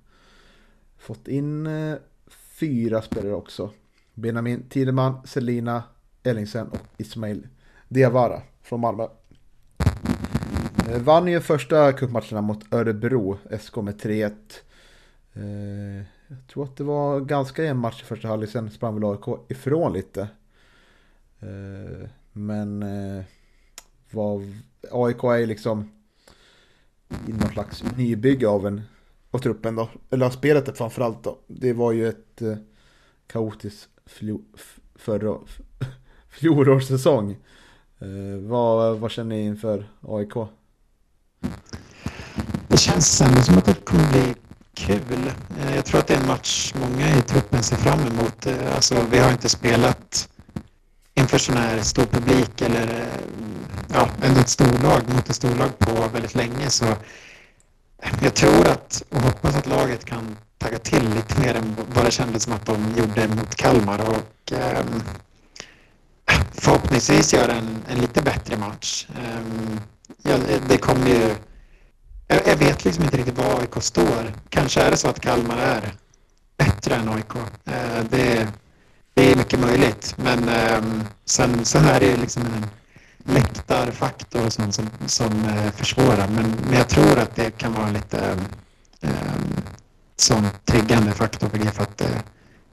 [SPEAKER 1] Fått in eh, fyra spelare också. Benjamin Tideman, Selina Ellingsen och Ismail Diawara från Malmö. Eh, vann ju första cupmatcherna mot Örebro SK med 3-1. Eh, jag tror att det var ganska jämn match i första halvlek, sen sprang väl AIK ifrån lite. Eh, men eh, vad, AIK är ju liksom i någon slags nybygge av en av truppen då. Eller av spelet framförallt då. Det var ju ett eh, kaotiskt flo, förra, <laughs> fjolårssäsong. Eh, vad, vad känner ni inför AIK?
[SPEAKER 3] Det känns ändå som att det kommer bli kul. Eh, jag tror att det är en match många i truppen ser fram emot. Eh, alltså, vi har inte spelat inför sån här stor publik eller ja, ett storlag mot ett storlag på väldigt länge. Så jag tror att och hoppas att laget kan tagga till lite mer än vad det kändes som att de gjorde mot Kalmar. Och, eh, förhoppningsvis göra en, en lite bättre match. Eh, ja, det kommer ju jag, jag, vet liksom inte riktigt var AIK står. Kanske är det så att Kalmar är bättre än AIK. Eh, det, det är mycket möjligt. Men eh, sen, sen är det liksom en läktarfaktor och sånt som, som eh, försvårar. Men, men jag tror att det kan vara lite eh, som triggande faktor för det, för att det,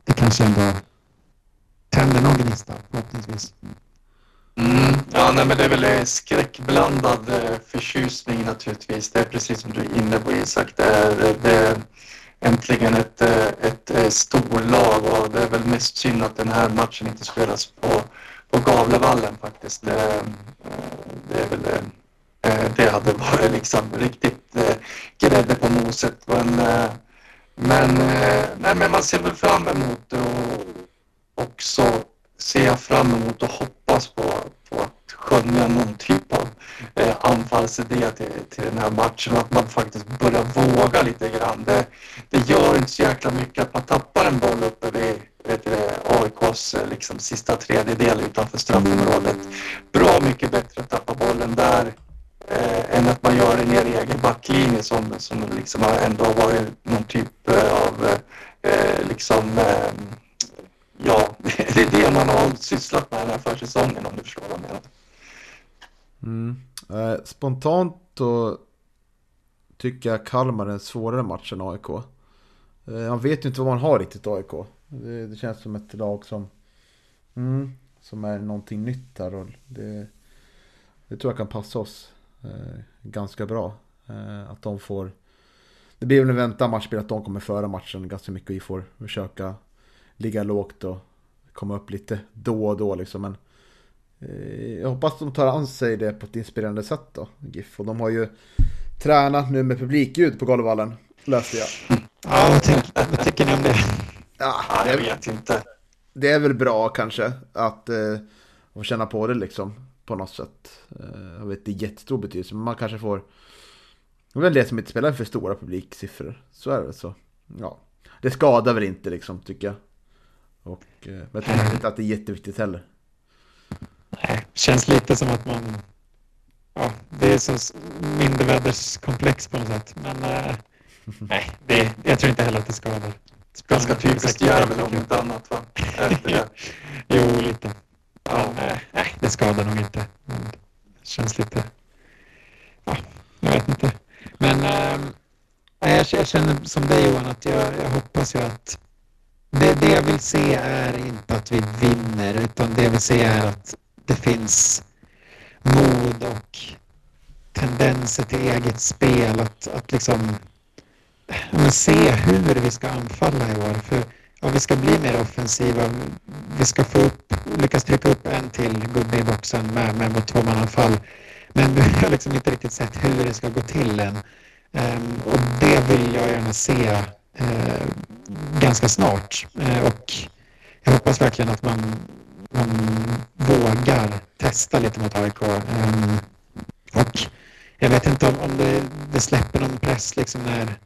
[SPEAKER 3] det kanske ändå tänder någon gnista förhoppningsvis.
[SPEAKER 2] Mm. Ja, nej, men det är väl skräckblandad eh, förtjusning naturligtvis. Det är precis som du är inne på Isak. Det är, det är äntligen ett, eh, ett, ett storlag och det är väl mest synd att den här matchen inte spelas på, på Gavlevallen faktiskt. Det, eh, det är väl det hade varit liksom riktigt grädde på moset. Men, men, nej, men man ser väl fram emot det och också ser jag fram emot och hoppas på, skönja någon typ av eh, anfallsidé till, till den här matchen och att man faktiskt börjar våga lite grann. Det, det gör inte så jäkla mycket att man tappar en boll uppe vid vet du, AIKs eh, liksom, sista tredjedel utanför straffområdet. Bra mycket bättre att tappa bollen där eh, än att man gör det nere i egen backlinje som, som liksom ändå har varit någon typ eh, av eh, liksom eh, ja, <laughs> det är det man har sysslat med den här försäsongen om du förstår vad jag menar.
[SPEAKER 1] Mm. Eh, spontant då tycker jag Kalmar är en svårare match än AIK. Eh, man vet ju inte vad man har riktigt AIK. Det, det känns som ett lag som, mm, som är någonting nytt här. Och det, det tror jag kan passa oss eh, ganska bra. Eh, att de får... Det blir väl en väntad matchspel att de kommer föra matchen ganska mycket. Vi får försöka ligga lågt och komma upp lite då och då liksom. Men eh, jag hoppas de tar an sig det på ett inspirerande sätt då, GIF. Och de har ju tränat nu med publikljud på Galovallen, läste jag.
[SPEAKER 3] Ja, vad, tyck, vad tycker ni om det?
[SPEAKER 2] Ja, det jag vet inte.
[SPEAKER 1] Det är väl bra kanske att eh, känna på det liksom på något sätt. Eh, jag vet, det är jättestor betydelse, men man kanske får... Det är väl det som inte spelar för stora publiksiffror. Så är det så. Ja. Det skadar väl inte liksom, tycker jag. Och, eh, men jag tror inte att det är jätteviktigt heller.
[SPEAKER 3] Känns lite som att man... Ja, det är så mindervärdeskomplex på något sätt. Men äh, <laughs> nej, det, jag tror inte heller att det skadar.
[SPEAKER 2] Ganska typiskt jävel om inte annat va? <laughs>
[SPEAKER 3] jo, lite. Ja, nej, nej, det skadar nog inte. Men det känns lite... Ja, jag vet inte. Men äh, jag, jag känner som dig Johan att jag, jag hoppas ju att det, det jag vill se är inte att vi vinner utan det jag vill se är att det finns mod och tendenser till eget spel. Att, att liksom men se hur vi ska anfalla i år. För ja, vi ska bli mer offensiva. Vi ska få upp, lyckas trycka upp en till gubbe i boxen med, med vårt tvåmananfall. Men <laughs> vi har liksom inte riktigt sett hur det ska gå till än. Um, och det vill jag gärna se uh, ganska snart. Uh, och jag hoppas verkligen att man, man vågar testa lite mot AIK. Um, ehm, och jag vet inte om, om det, det släpper någon press liksom när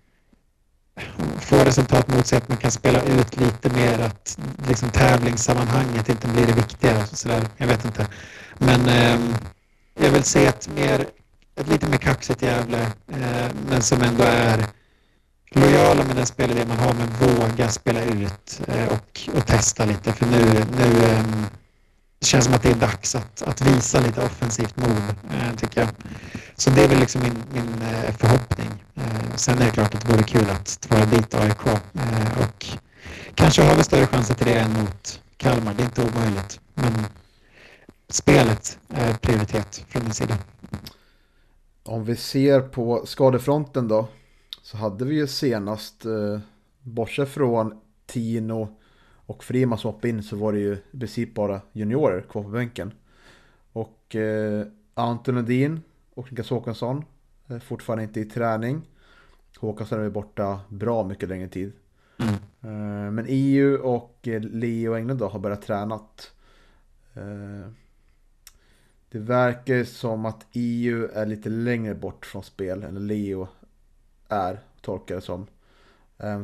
[SPEAKER 3] få resultat mot sig, att man kan spela ut lite mer att liksom tävlingssammanhanget inte blir det viktiga. Så där. Jag vet inte. Men eh, jag vill se ett, mer, ett lite mer kaxigt Gävle, eh, men som ändå är lojala med den spelidé man har, men våga spela ut eh, och, och testa lite. För nu, nu ehm, det känns som att det är dags att, att visa lite offensivt mod, eh, tycker jag. Så det är väl liksom min, min eh, förhoppning. Eh, sen är det klart att det vore kul att tvåla dit AIK eh, och kanske har vi större chanser till det än mot Kalmar. Det är inte omöjligt. Men spelet är prioritet från min sida.
[SPEAKER 1] Om vi ser på skadefronten då. Så hade vi ju senast, eh, bortsett från Tino och Friman som hoppade in så var det ju i princip bara juniorer kvar på bänken. Och eh, Anton Edin och Niklas Håkansson är fortfarande inte i träning. Håkansson är borta bra mycket längre tid.
[SPEAKER 3] Mm.
[SPEAKER 1] Eh, men EU och Leo Englund då har börjat tränat. Eh, det verkar som att EU är lite längre bort från spel än Leo är, tolkar det som.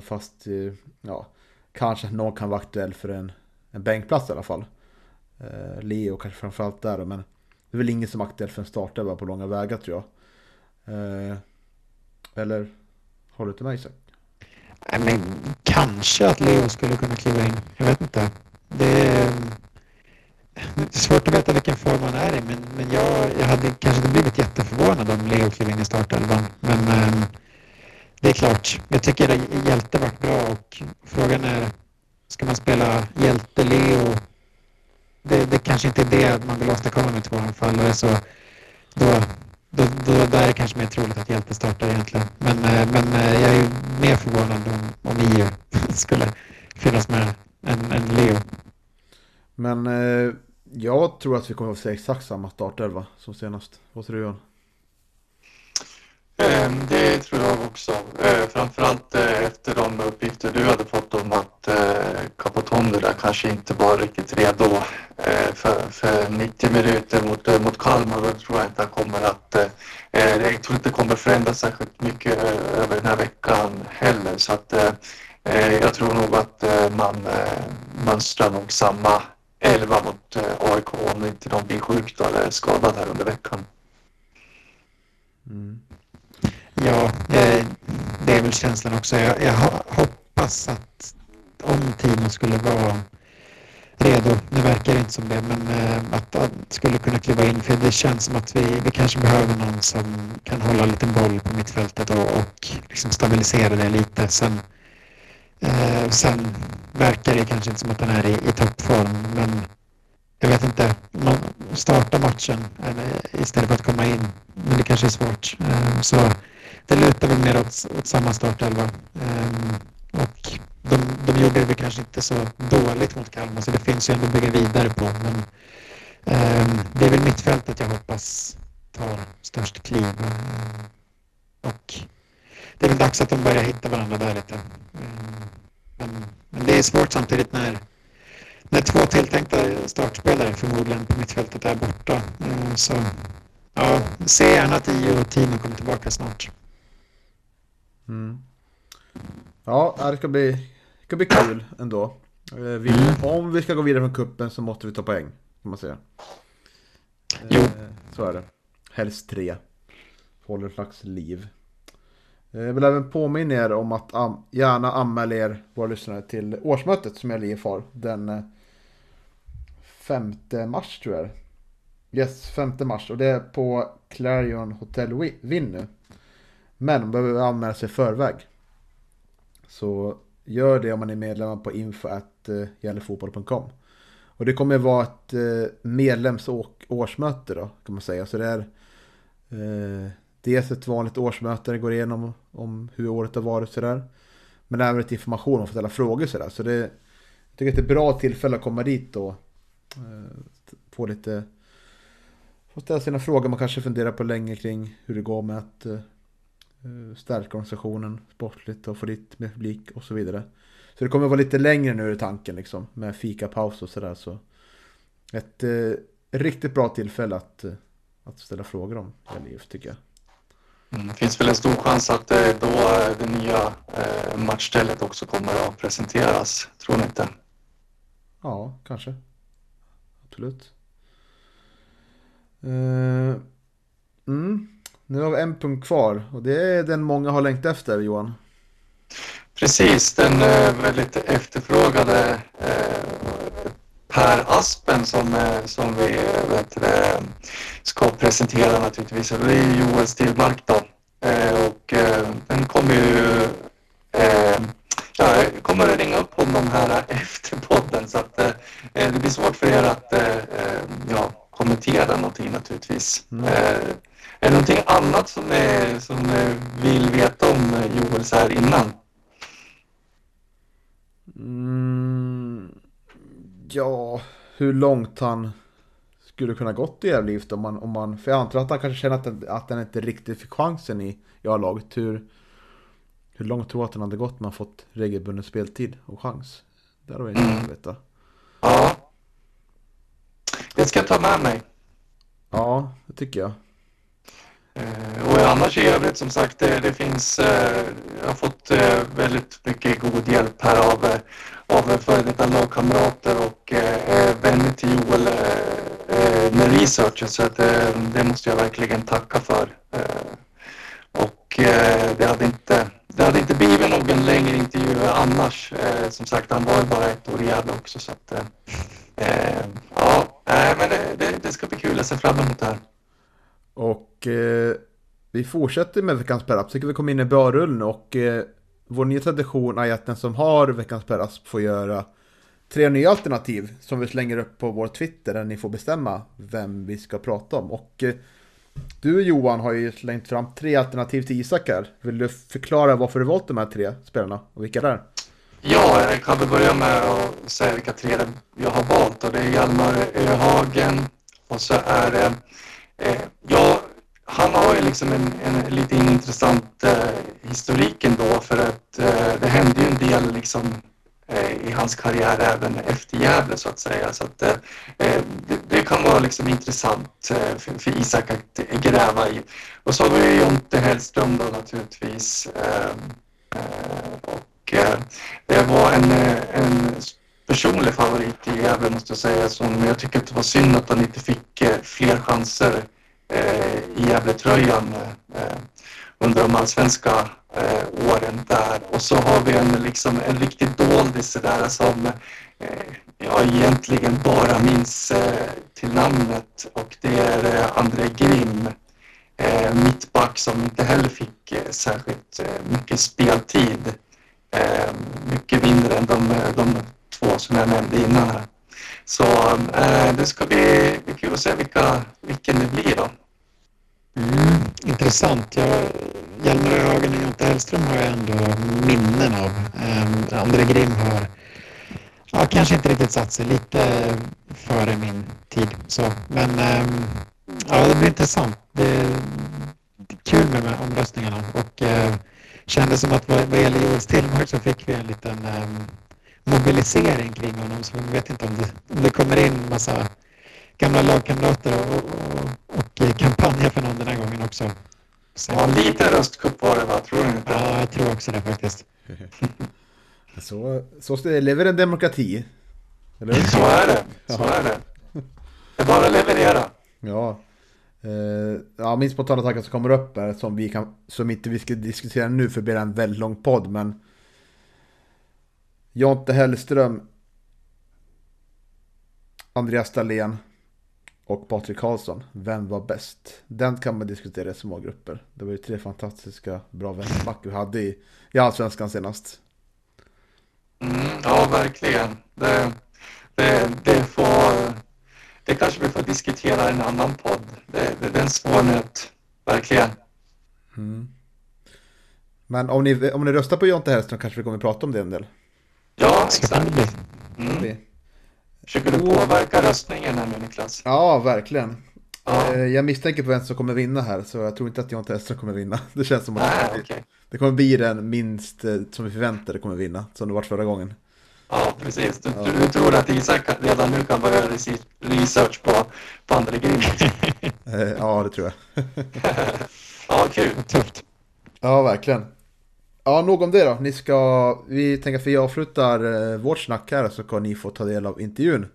[SPEAKER 1] Fast, eh, ja, kanske någon kan vara aktuell för en, en bänkplats i alla fall. Eh, Leo kanske framförallt där men det är väl ingen som är aktuell för en startelva på långa vägar tror jag. Eh, eller håller du inte med Isak?
[SPEAKER 3] Nej, men kanske att Leo skulle kunna kliva in. Jag vet inte. Det är, det är svårt att veta vilken form han är i, men, men jag, jag hade kanske inte blivit jätteförvånad om Leo klev in i startelvan. Men ehm, det är klart, jag tycker att Hjälte varit bra och frågan är, ska man spela Hjälte, Leo? Det, det kanske inte är det man vill åstadkomma med två anfallare, så då då, då, där är det kanske mer troligt att Hjälte startar egentligen. Men, eh, men eh, jag är ju mer förvånad om, om EU <laughs> skulle finnas med än, än Leo.
[SPEAKER 1] Men eh, jag tror att vi kommer att se exakt samma startelva som senast. Vad tror du Johan?
[SPEAKER 2] Det tror jag också. Eh, framförallt eh, efter de uppgifter du hade fått om att eh, där kanske inte var riktigt redo eh, för, för 90 minuter mot, mot Kalmar. Då tror jag inte han kommer att... Jag tror inte det kommer förändras särskilt mycket över den här veckan heller. Så att jag tror nog att man mönstrar nog samma elva mot AIK om inte någon blir sjuk eller skadad här under veckan.
[SPEAKER 3] Mm. Ja, det, det är väl känslan också. Jag, jag hoppas att om Tino skulle vara redo, nu verkar det inte som det, men eh, att han skulle kunna kliva in. För det känns som att vi, vi kanske behöver någon som kan hålla lite boll på mittfältet och, och liksom stabilisera det lite. Sen, eh, sen verkar det kanske inte som att han är i, i toppform, men jag vet inte, starta matchen eller, istället för att komma in. Men det kanske är svårt. Eh, så det lutar väl mer åt, åt samma startelva. Um, och de, de gjorde det kanske inte så dåligt mot Kalmar så det finns ju ändå att bygga vidare på. Men um, det är väl mittfältet jag hoppas tar störst kliv. Um, och det är väl dags att de börjar hitta varandra där lite. Men, men det är svårt samtidigt när, när två tilltänkta startspelare förmodligen på mittfältet är borta. Så ja, se gärna att Io och Tino kommer tillbaka snart.
[SPEAKER 1] Mm. Ja, det ska bli, det ska bli kul ändå. Eh, vi, mm. Om vi ska gå vidare från kuppen så måste vi ta poäng, kan man säga.
[SPEAKER 3] Jo. Eh,
[SPEAKER 1] så är det. Helst tre. Håller ett slags liv. Eh, jag vill även påminna er om att gärna anmäla er, våra lyssnare, till årsmötet som jag LIF har. Den 5 mars tror jag Yes, 5 mars. Och det är på Clarion Hotel Win nu. Men man behöver anmäla sig i förväg. Så gör det om man är medlem på info.gällefotboll.com. Eh, och det kommer vara ett eh, medlemsårsmöte då kan man säga. Så det är eh, dels ett vanligt årsmöte, det går igenom om hur året har varit sådär. Men även lite information man får ställa frågor sådär. Så det, jag tycker att det är ett bra tillfälle att komma dit och eh, få lite... Få ställa sina frågor man kanske funderar på länge kring hur det går med att eh, stärka organisationen sportligt och få dit med publik och så vidare. Så det kommer vara lite längre nu i tanken liksom med fikapaus och sådär. Så ett eh, riktigt bra tillfälle att, eh, att ställa frågor om LIF tycker jag.
[SPEAKER 2] Mm, det finns väl en stor chans att eh, då det nya eh, matchstället också kommer att presenteras, tror ni inte?
[SPEAKER 1] Ja, kanske. Absolut. Mm. Nu har vi en punkt kvar och det är den många har längtat efter Johan.
[SPEAKER 2] Precis, den eh, väldigt efterfrågade eh, Per Aspen som, eh, som vi vet, ska presentera naturligtvis. Det är Joel Stilmark då. Och den kommer ju Ja, jag kommer att ringa upp honom här <laughs> efter podden så att det blir svårt för er att ja, kommentera någonting naturligtvis. Mm. Är det någonting annat som, är, som vill veta om Joel så här innan?
[SPEAKER 1] Mm, ja, hur långt han skulle kunna gått i Gävle om man, om man, för jag antar att han kanske känner att, den, att han inte riktigt fick chansen i, i A-laget. Hur, hur långt tror du att han hade gått med att fått regelbunden speltid och chans? Det hade varit intressant att veta.
[SPEAKER 2] Ja. Det ska jag ta med mig.
[SPEAKER 1] Ja, det tycker jag.
[SPEAKER 2] Eh, och annars i övrigt som sagt det, det finns, eh, jag har fått väldigt mycket god hjälp här av, av före detta lagkamrater och vänner till Joel med researchen så att, det måste jag verkligen tacka för. Och det, hade inte, det hade inte blivit någon längre intervju annars. Eh, som sagt, han var ju bara ett år i Gävle också så att eh, ja, men det, det, det ska bli kul. Jag ser fram emot det här.
[SPEAKER 1] Och eh, vi fortsätter med veckans Per Så vi kommer in i bra rull nu och eh, vår nya tradition är att den som har veckans Per får göra tre nya alternativ som vi slänger upp på vår Twitter där ni får bestämma vem vi ska prata om. Och eh, du Johan har ju slängt fram tre alternativ till Isak här. Vill du förklara varför du valt de här tre spelarna och vilka det är?
[SPEAKER 2] Ja, jag kan väl börja med att säga vilka tre jag har valt och det är Hjalmar Öhagen och så är det eh, Eh, ja, han har ju liksom en, en lite intressant eh, historik ändå för att eh, det hände ju en del liksom eh, i hans karriär även efter Gävle så att säga. Så att, eh, eh det, det, kan vara liksom intressant eh, för, för, Isak att gräva i. Och så har vi ju Jonte Hellström då naturligtvis. Eh, och det var en, en personlig favorit i Gävle måste jag säga. Som jag tycker att det var synd att han inte fick eh, fler chanser eh, i Gävletröjan eh, under de allsvenska eh, åren där. Och så har vi en, liksom, en riktig doldis där som eh, jag egentligen bara minns eh, till namnet och det är eh, André Grim, eh, mittback som inte heller fick eh, särskilt eh, mycket speltid. Eh, mycket mindre än de, de två som jag nämnde innan här. Så det ska bli, bli kul att se vilka, vilken det blir då.
[SPEAKER 3] Mm, intressant. Jag, Hjalmar Öhagen och Jonte Hellström har jag ändå minnen av. Um, André Grim har ja, kanske inte riktigt satt sig lite före min tid. Så, men um, ja, det blir intressant. Det är kul med här omröstningarna och uh, kändes som att vad, vad gäller Joel Stillmark så fick vi en liten um, mobilisering kring honom. Så jag vet inte om det, om det kommer in massa gamla lagkamrater och, och, och kampanjer för någon den här gången också.
[SPEAKER 2] Så. Ja, lite röstkupp var det va? Tror du inte?
[SPEAKER 3] Ja, jag tror också det faktiskt. <laughs>
[SPEAKER 1] så, så lever en demokrati.
[SPEAKER 2] Eller? Så är det. Så är det. Det är bara att leverera.
[SPEAKER 1] Ja. Uh, ja, min spontana tankar som kommer upp är som vi kan, som inte vi ska diskutera nu för det blir en väldigt lång podd, men Jonte Hellström, Andreas Dahlén, och Patrik Karlsson. Vem var bäst? Den kan man diskutera i små grupper. Det var ju tre fantastiska bra vänsterbackar vi hade i, i Allsvenskan senast.
[SPEAKER 2] Mm, ja, verkligen. Det, det, det, får, det kanske vi får diskutera i en annan podd. Det, det, det är en svår nöt, verkligen.
[SPEAKER 1] Mm. Men om ni, om ni röstar på Jonte Hellström kanske vi kommer att prata om det en del.
[SPEAKER 2] Ja, exakt. Mm. Försöker du påverka röstningen här nu Niklas?
[SPEAKER 1] Ja, verkligen. Ja. Eh, jag misstänker på vem som kommer vinna här, så jag tror inte att Jan Tessner kommer vinna. <laughs> Det känns som att
[SPEAKER 2] Nej, okay.
[SPEAKER 1] det kommer bli den minst eh, som vi förväntade kommer vinna, som det var förra gången.
[SPEAKER 2] Ja, precis. Du, ja. du, tror att Isak redan nu kan börja research på, på andra grejer?
[SPEAKER 1] Eh, ja, det tror jag. <laughs> <laughs>
[SPEAKER 2] ja, kul. Tufft.
[SPEAKER 1] Ja, verkligen. Ja, nog om det då. Ni ska, vi tänker att vi avslutar eh, vårt snack här så kan ni få ta del av intervjun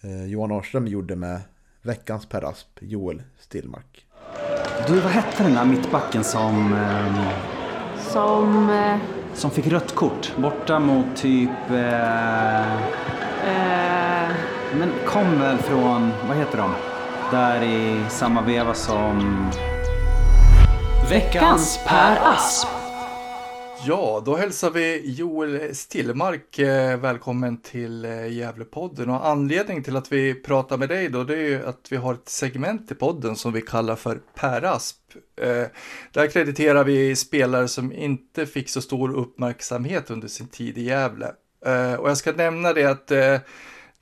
[SPEAKER 1] eh, Johan Ahlström gjorde med veckans Per Asp, Joel Stillmark.
[SPEAKER 4] Du, vad hette den där mittbacken som... Eh,
[SPEAKER 5] som... Eh,
[SPEAKER 4] som fick rött kort borta mot typ... Eh,
[SPEAKER 5] eh,
[SPEAKER 4] men kom väl från, vad heter de? Där i samma veva som...
[SPEAKER 6] Veckans Per Asp.
[SPEAKER 2] Ja, då hälsar vi Joel Stillmark eh, välkommen till eh, Gävlepodden. Och anledningen till att vi pratar med dig då, det är ju att vi har ett segment i podden som vi kallar för Per Asp. Eh, där krediterar vi spelare som inte fick så stor uppmärksamhet under sin tid i Gävle. Och jag ska nämna det att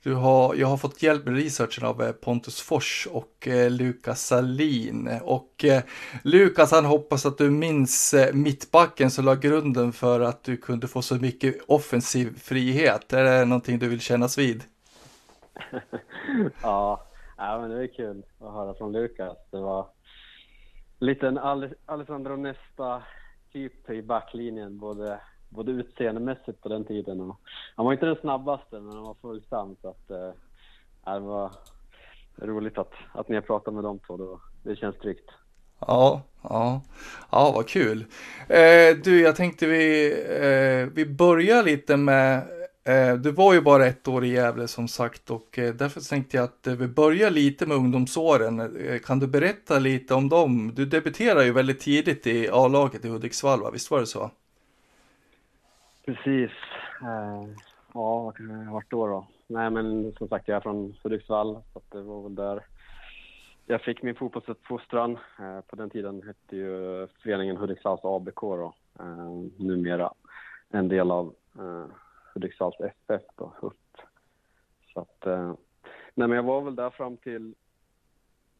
[SPEAKER 7] du har, jag har fått hjälp med researchen av eh, Pontus Fors och eh, Lukas Salin. Och eh, Lukas han hoppas att du minns eh, mittbacken som la grunden för att du kunde få så mycket offensiv frihet. Är det någonting du vill kännas vid? <laughs>
[SPEAKER 6] ja, ja, men det är kul att höra från Lukas. Det var lite en Alessandro Nesta typ i backlinjen, både både utseendemässigt på den tiden. Och, han var inte den snabbaste, men han var följsam. Så att, eh, det var roligt att, att ni har pratat med dem två. Då. Det känns tryggt.
[SPEAKER 7] Ja, ja, ja, vad kul. Eh, du, jag tänkte vi, eh, vi börjar lite med, eh, du var ju bara ett år i Gävle som sagt och eh, därför tänkte jag att eh, vi börjar lite med ungdomsåren. Eh, kan du berätta lite om dem? Du debuterade ju väldigt tidigt i A-laget i Hudiksvall, va? visst var det så?
[SPEAKER 6] Precis. Eh, ja, vad kan det ha varit då, då? Nej, men som sagt, jag är från Hudiksvall, så det var väl där jag fick min fotbollsuppfostran. Eh, på den tiden hette ju föreningen Hudiksvalls ABK då. Eh, numera en del av Hudiksvalls FF då, HUT. Så att, nej men jag var väl där fram till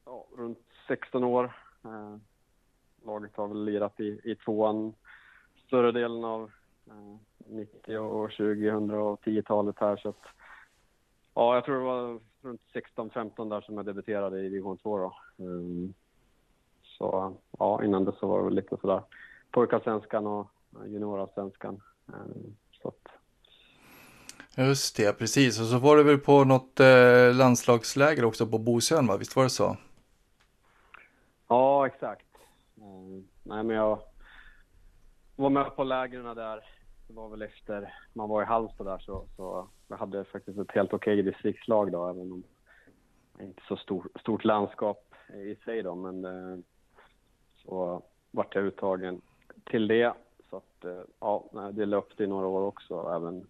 [SPEAKER 6] ja, runt 16 år. laget har väl lirat i, i tvåan större delen av 90 och 2000 och 10-talet här. Så att, ja, jag tror det var runt 16-15 där som jag debuterade i division 2 då. Um, så ja, innan det så var det väl lite sådär pojkallsvenskan och juniorallsvenskan. Um, så att...
[SPEAKER 7] Just det, precis. Och så var det väl på något eh, landslagsläger också på Bosön, va? Visst var det så?
[SPEAKER 6] Ja, exakt. Um, nej, men jag var med på lägren där det var väl efter man var i Halmstad där så, så jag hade faktiskt ett helt okej distriktslag då, även om det inte så stor, stort landskap i sig då, men eh, så vart jag uttagen till det. Så att, eh, ja, det löpte i några år också, även,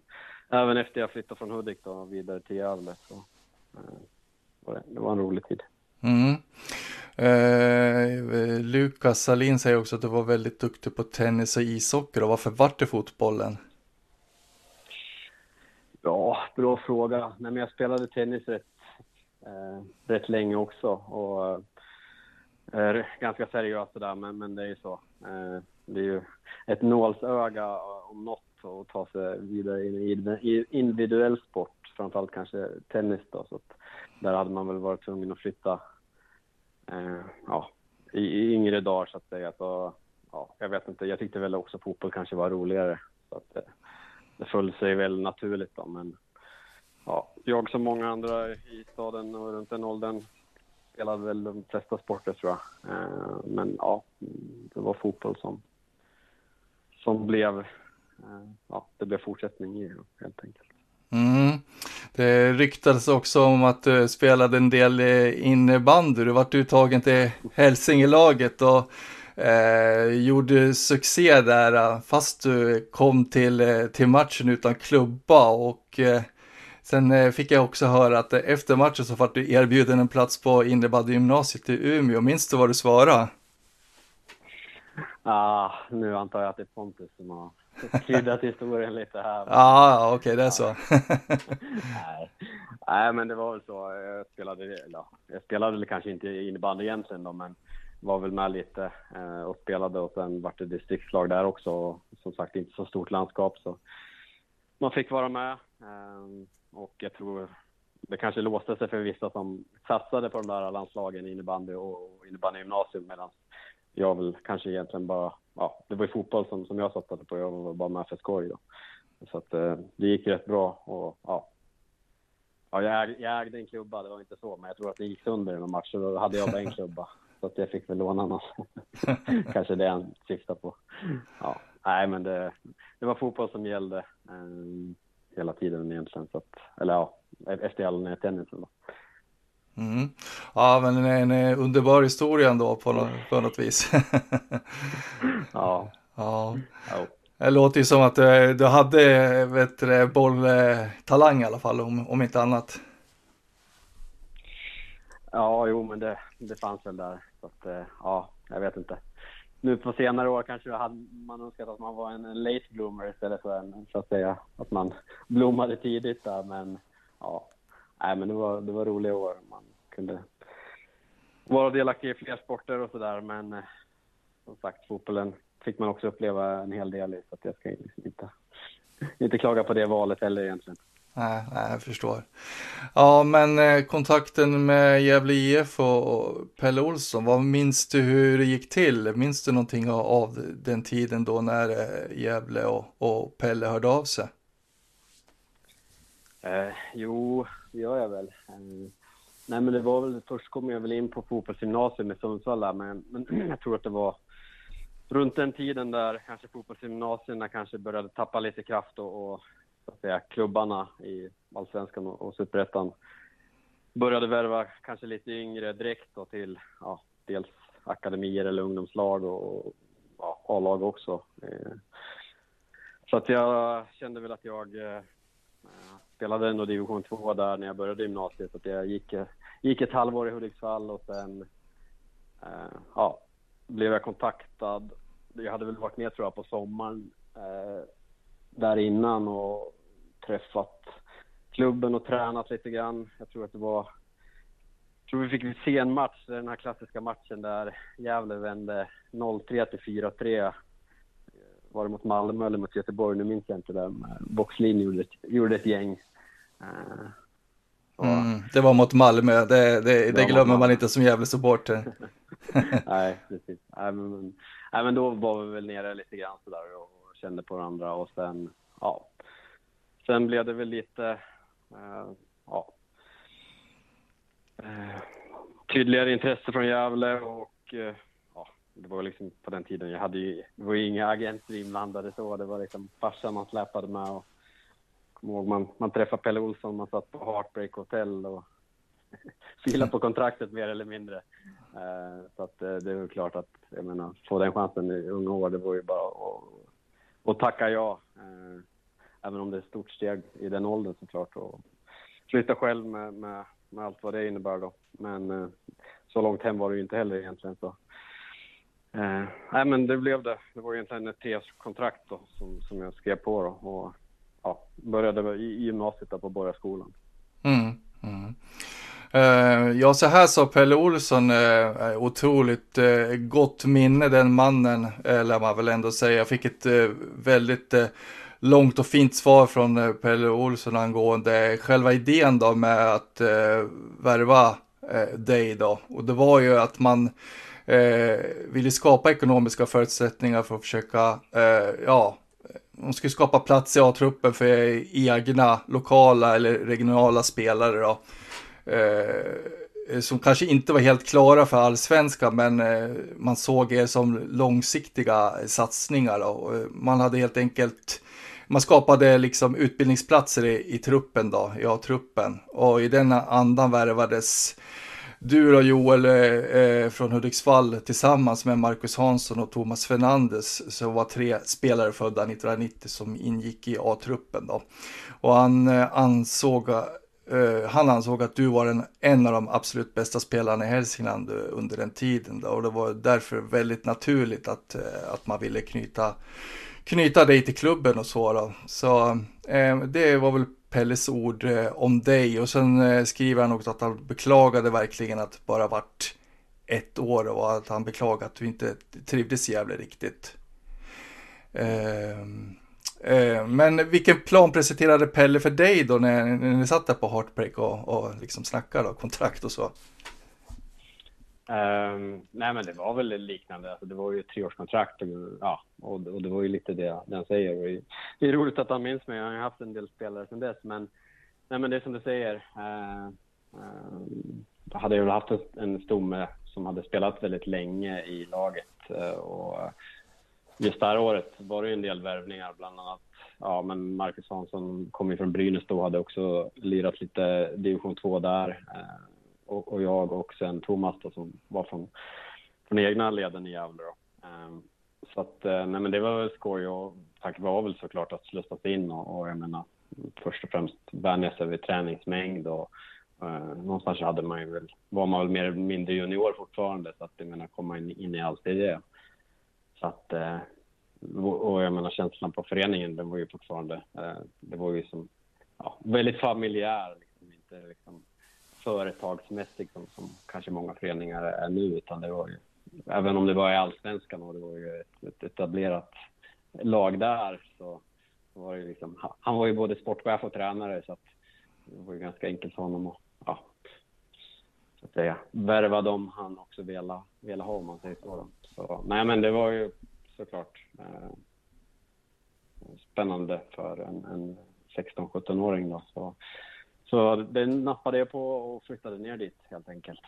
[SPEAKER 6] även efter jag flyttade från Hudik då vidare till Gävle. Så, eh, det, det var en rolig tid.
[SPEAKER 7] Mm. Eh, Lukas Salin säger också att du var väldigt duktig på tennis och ishockey. Och varför vart det fotbollen?
[SPEAKER 6] Ja, bra fråga. Nej, men jag spelade tennis rätt, eh, rätt länge också. Och, eh, ganska seriöst sådär, men, men det är ju så. Eh, det är ju ett nålsöga om något att ta sig vidare i individuell sport. Framförallt kanske tennis då. Så där hade man väl varit tvungen att flytta eh, ja, i, i yngre dagar så att säga. Så, ja, jag vet inte, jag tyckte väl också fotboll kanske var roligare. Så att, det, det föll sig väl naturligt då, men ja, jag som många andra i staden och runt den åldern spelade väl de flesta sporter tror jag. Eh, men ja, det var fotboll som, som blev, eh, ja, det blev fortsättning i helt enkelt.
[SPEAKER 7] Mm. Det ryktades också om att du spelade en del innebandy. Du vart uttagen till Hälsingelaget och eh, gjorde succé där eh, fast du kom till, eh, till matchen utan klubba. Och eh, sen eh, fick jag också höra att efter matchen så vart du erbjuden en plats på innebandygymnasiet i Umeå. Minns du vad du svarade?
[SPEAKER 6] Ah, nu antar jag att det är Pontus som har <laughs> kryddat historien lite här.
[SPEAKER 7] Ja, okej, okay, det är så. <laughs>
[SPEAKER 6] Nej. Nej, men det var väl så. Jag spelade, ja, jag spelade kanske inte innebandy egentligen då, men var väl med lite eh, och spelade och sen vart det distriktslag där också. Och, som sagt, inte så stort landskap så man fick vara med. Eh, och jag tror det kanske låste sig för vissa som satsade på de där landslagen i innebandy och innebandy gymnasium medan jag väl kanske egentligen bara, ja, det var ju fotboll som, som jag satsade på. Jag var bara med för skoj då. Så att eh, det gick rätt bra och ja. Ja, jag, äg, jag ägde en klubba, det var inte så, men jag tror att det gick sönder i någon match så då hade jag bara en klubba. Så att jag fick väl låna någon. <laughs> kanske det han syftar på. Ja, nej men det, det var fotboll som gällde eh, hela tiden egentligen. Så att, eller ja, efter all tennisen då.
[SPEAKER 7] Mm. Ja, men en, en underbar historia ändå på, något, på något vis. <laughs>
[SPEAKER 6] ja.
[SPEAKER 7] ja. Det låter ju som att du, eh, du hade vet du, bolltalang i alla fall, om, om inte annat.
[SPEAKER 6] Ja, jo, men det, det fanns väl där. Så att, eh, ja, jag vet inte. Nu på senare år kanske hade man önskat att man var en, en late bloomer istället för en, så att säga, att man blommade tidigt där. Men ja, nej, men det var, det var roliga år. Man kunde vara delaktig i fler sporter och sådär. Men eh, som sagt, fotbollen fick man också uppleva en hel del i. Så att jag ska liksom inte, <laughs> inte klaga på det valet heller egentligen.
[SPEAKER 7] Nej, nej, jag förstår. Ja, men eh, kontakten med Gävle IF och Pelle Olsson, vad minns du hur det gick till? Minns du någonting av den tiden då när eh, Gävle och, och Pelle hörde av sig?
[SPEAKER 6] Eh, jo, det gör jag väl. Eh, nej, men det var väl, först kom jag väl in på fotbollsgymnasium i Sundsvall men, men <clears throat> jag tror att det var runt den tiden där kanske fotbollsgymnasierna kanske började tappa lite kraft och, och så att säga, klubbarna i allsvenskan och, och superettan började värva kanske lite yngre direkt då till ja, dels akademier eller ungdomslag och ja, A-lag också. Eh, så att jag kände väl att jag eh, spelade ändå division 2 där när jag började gymnasiet. Så jag gick, gick ett halvår i Hudiksvall och sen eh, ja, blev jag kontaktad. Jag hade väl varit med tror jag på sommaren eh, där innan och träffat klubben och tränat lite grann. Jag tror att det var jag tror vi fick se en match, den här klassiska matchen där Gävle vände 0-3 till 4-3. Var det mot Malmö eller mot Göteborg? Nu minns jag inte. Där. Boxlin gjorde ett, gjorde ett gäng.
[SPEAKER 7] Uh, mm, det var mot Malmö, det, det, det glömmer man inte som Gävle-supporter. <laughs> <laughs>
[SPEAKER 6] nej, precis. Nej men, nej, men då var vi väl nere lite grann sådär och kände på varandra och sen, ja. Sen blev det väl lite, uh, ja. Uh, tydligare intresse från Gävle och uh, det var liksom på den tiden jag hade ju, det var ju inga agenter inblandade så, det var liksom farsan man släpade med och kom ihåg man, man träffade Pelle Olsson, man satt på Heartbreak Hotel och <laughs> filade på kontraktet mer eller mindre. Uh, så att uh, det är väl klart att, jag menar, få den chansen i unga år, det var ju bara att, att tacka ja. Uh, även om det är ett stort steg i den åldern såklart. Och flytta själv med, med, med allt vad det innebär då. Men så långt hem var det ju inte heller egentligen. Så. Eh, nej, men det blev det. Det var egentligen ett TS-kontrakt då som, som jag skrev på då. Och, ja, började i gymnasiet där på Borgaskolan.
[SPEAKER 7] Mm, mm. Eh, ja, så här sa Pelle Olsson, eh, otroligt gott minne den mannen, lär man väl ändå säga. Jag fick ett väldigt långt och fint svar från Pelle Olsson angående själva idén då med att värva dig då. Och det var ju att man Eh, ville skapa ekonomiska förutsättningar för att försöka, eh, ja, de skulle skapa plats i A-truppen för egna lokala eller regionala spelare då. Eh, som kanske inte var helt klara för allsvenskan men eh, man såg er som långsiktiga satsningar. Då. Eh, man hade helt enkelt man skapade liksom utbildningsplatser i, i truppen då, i A-truppen. Och i den andan värvades du då, Joel eh, eh, från Hudiksvall tillsammans med Marcus Hansson och Thomas Fernandes så var tre spelare födda 1990 som ingick i A-truppen då. Och han eh, ansåg eh, han ansåg att du var en, en av de absolut bästa spelarna i Hälsingland eh, under den tiden. Då, och det var därför väldigt naturligt att, eh, att man ville knyta, knyta dig till klubben och så. Då. Så det var väl Pelles ord eh, om dig och sen eh, skriver han också att han beklagade verkligen att det bara varit ett år och att han beklagade att du inte trivdes jävligt riktigt. Ehm, eh, men vilken plan presenterade Pelle för dig då när, när ni satt där på Heartbreak och, och liksom snackade och kontrakt och så?
[SPEAKER 6] Um, nej, men det var väl liknande. Alltså, det var ju ett treårskontrakt och, ja, och, och det var ju lite det den säger. Och det är roligt att han minns mig. Jag har haft en del spelare sedan dess. Men, nej, men det är som du säger. Eh, eh, hade jag väl haft en stomme som hade spelat väldigt länge i laget. Eh, och just det här året var det ju en del värvningar, bland annat ja, men Marcus Hansson kom ju från Brynäs då, hade också lirat lite division 2 där. Eh, och, och jag och sen Thomas då, som var från, från egna leden i Gävle. då. Eh, så att, eh, nej men det var väl skoj och tack var väl såklart att slussas in och, och jag menar först och främst vänja sig vid träningsmängd och eh, någonstans hade man ju väl, var man väl mer eller mindre junior fortfarande så att jag menar komma in, in i allt det. Så att, eh, och jag menar känslan på föreningen den var ju fortfarande, eh, det var ju som, ja, väldigt familjär liksom, inte liksom företagsmässig som, som kanske många föreningar är nu, utan det var ju, även om det var i allsvenskan och det var ju ett, etablerat lag där, så var det liksom, han var ju både sportchef och tränare, så att det var ju ganska enkelt för honom att, ja, så att säga, värva dem han också ville, ville ha, om man säger så. Så nej, men det var ju såklart eh, spännande för en, en 16-17-åring. Då. Så, så det nappade jag på och flyttade ner dit helt enkelt.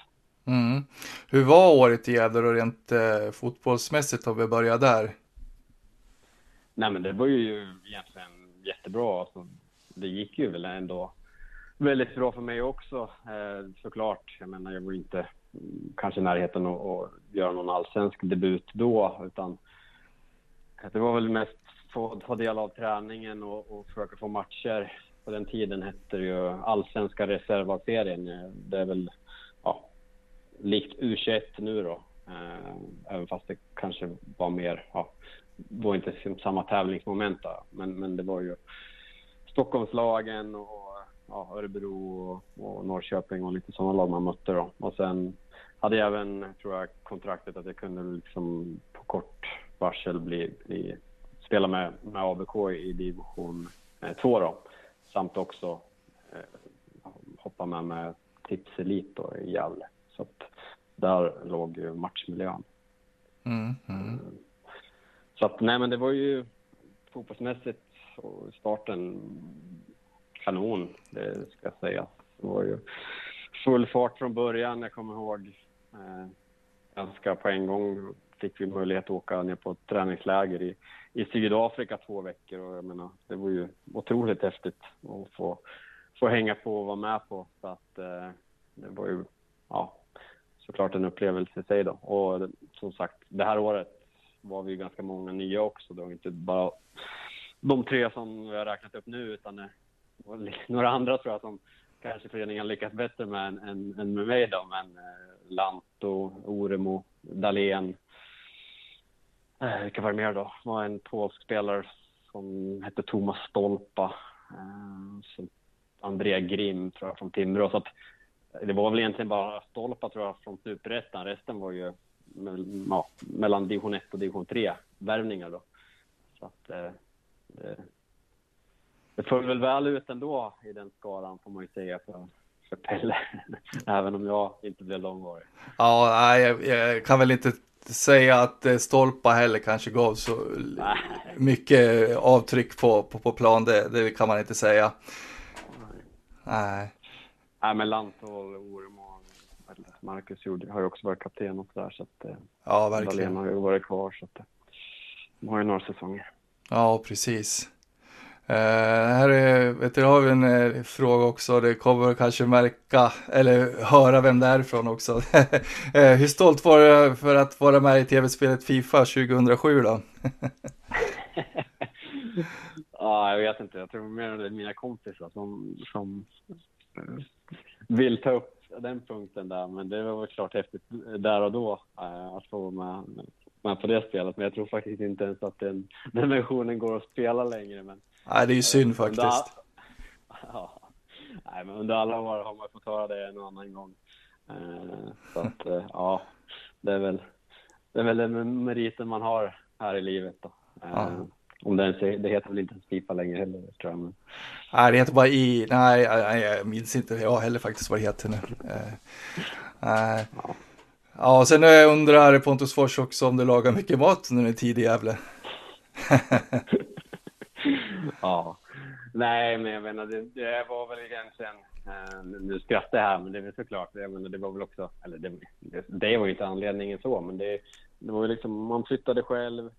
[SPEAKER 7] Mm. Hur var året i Gävle rent eh, fotbollsmässigt om vi börjar där?
[SPEAKER 6] Nej men det var ju egentligen jättebra. Alltså, det gick ju väl ändå väldigt bra för mig också eh, såklart. Jag menar jag var inte kanske i närheten att, att göra någon allsvensk debut då utan det var väl mest få ta del av träningen och, och försöka få matcher. På den tiden hette det ju allsvenska reservaserien. Det är väl likt U21 nu då. Eh, även fast det kanske var mer, ja, var inte samma tävlingsmoment då. Men, men det var ju Stockholmslagen och ja, Örebro och, och Norrköping och lite sådana lag man mötte då. Och sen hade jag även, tror jag, kontraktet att jag kunde liksom på kort varsel bli, bli spela med, med ABK i division 2 eh, då. Samt också eh, hoppa med med Tipselit då, i Gävle. Så att där låg ju matchmiljön. Mm, mm. Så att nej men det var ju fotbollsmässigt och starten kanon, det ska jag säga. Det var ju full fart från början. Jag kommer ihåg eh, ganska på en gång fick vi möjlighet att åka ner på ett träningsläger i, i Sydafrika två veckor och jag menar, det var ju otroligt häftigt att få, få hänga på och vara med på. Så att eh, det var ju, ja, såklart en upplevelse i sig då. Och som sagt, det här året var vi ganska många nya också. Det var inte bara de tre som vi har räknat upp nu utan det var <laughs> några andra tror jag som kanske föreningen lyckats bättre med än, än, än med mig då. Men eh, Lanto, Oremo, Dahlén, Eh, vilka var det mer då? Det var en polsk spelare som hette Thomas Stolpa. Eh, som Grim tror jag från Timrå. Så att, det var väl egentligen bara Stolpa tror jag från Superettan. Resten var ju ja, mellan division 1 och division 3 värvningar då. Så att eh, det, det föll väl väl ut ändå i den skaran får man ju säga för, för Pelle. <laughs> Även om jag inte blev långvarig.
[SPEAKER 7] Ja, jag, jag kan väl inte säga att eh, Stolpa heller kanske gav så Nej. mycket avtryck på, på, på plan, det, det, kan man inte säga.
[SPEAKER 6] Nej. Nej, men Lantol, Orem och Marcus gjorde, har ju också varit kapten och sådär så att eh,
[SPEAKER 7] Ja, verkligen.
[SPEAKER 6] Dahlén har ju varit kvar så att eh, de har ju några säsonger.
[SPEAKER 7] Ja, precis. Uh, här är, vet du, har vi en uh, fråga också. Det kommer kanske märka eller höra vem det är ifrån också. uh, <laughs> hur stolt var du för att vara med i tv-spelet Fifa 2007 då? <laughs>
[SPEAKER 6] ja, jag vet inte. Jag tror mer det är mina kompisar som, som vill ta upp den punkten där. Men det var väl klart häftigt där och då att få vara med, med på det spelet. Men jag tror faktiskt inte ens att den, <laughs> den versionen går att spela längre. Men
[SPEAKER 7] Nej, det är ju synd faktiskt. All... <laughs>
[SPEAKER 6] Ja. Nej, men under alla år har man fått höra det en annan gång. Eh, så att, eh, ja, det är väl, det är väl den meriten man har här i livet då. Eh, ja. Om det, ens, det heter väl inte ens pipa längre heller, tror jag. Men...
[SPEAKER 7] Nej, det heter bara i, nej, jag minns inte jag heller faktiskt vad det heter nu. Uh, ja. ja, sen undrar Pontus Fors också om du lagar mycket mat nu i tid i Gävle. <laughs>
[SPEAKER 6] ja. Nej, men jag menar, det, det var väl egentligen... Eh, nu skrattar jag här, men det är väl såklart. Jag menar, det var väl också... Eller det, det, det var ju inte anledningen så, men det, det var ju liksom... Man flyttade själv,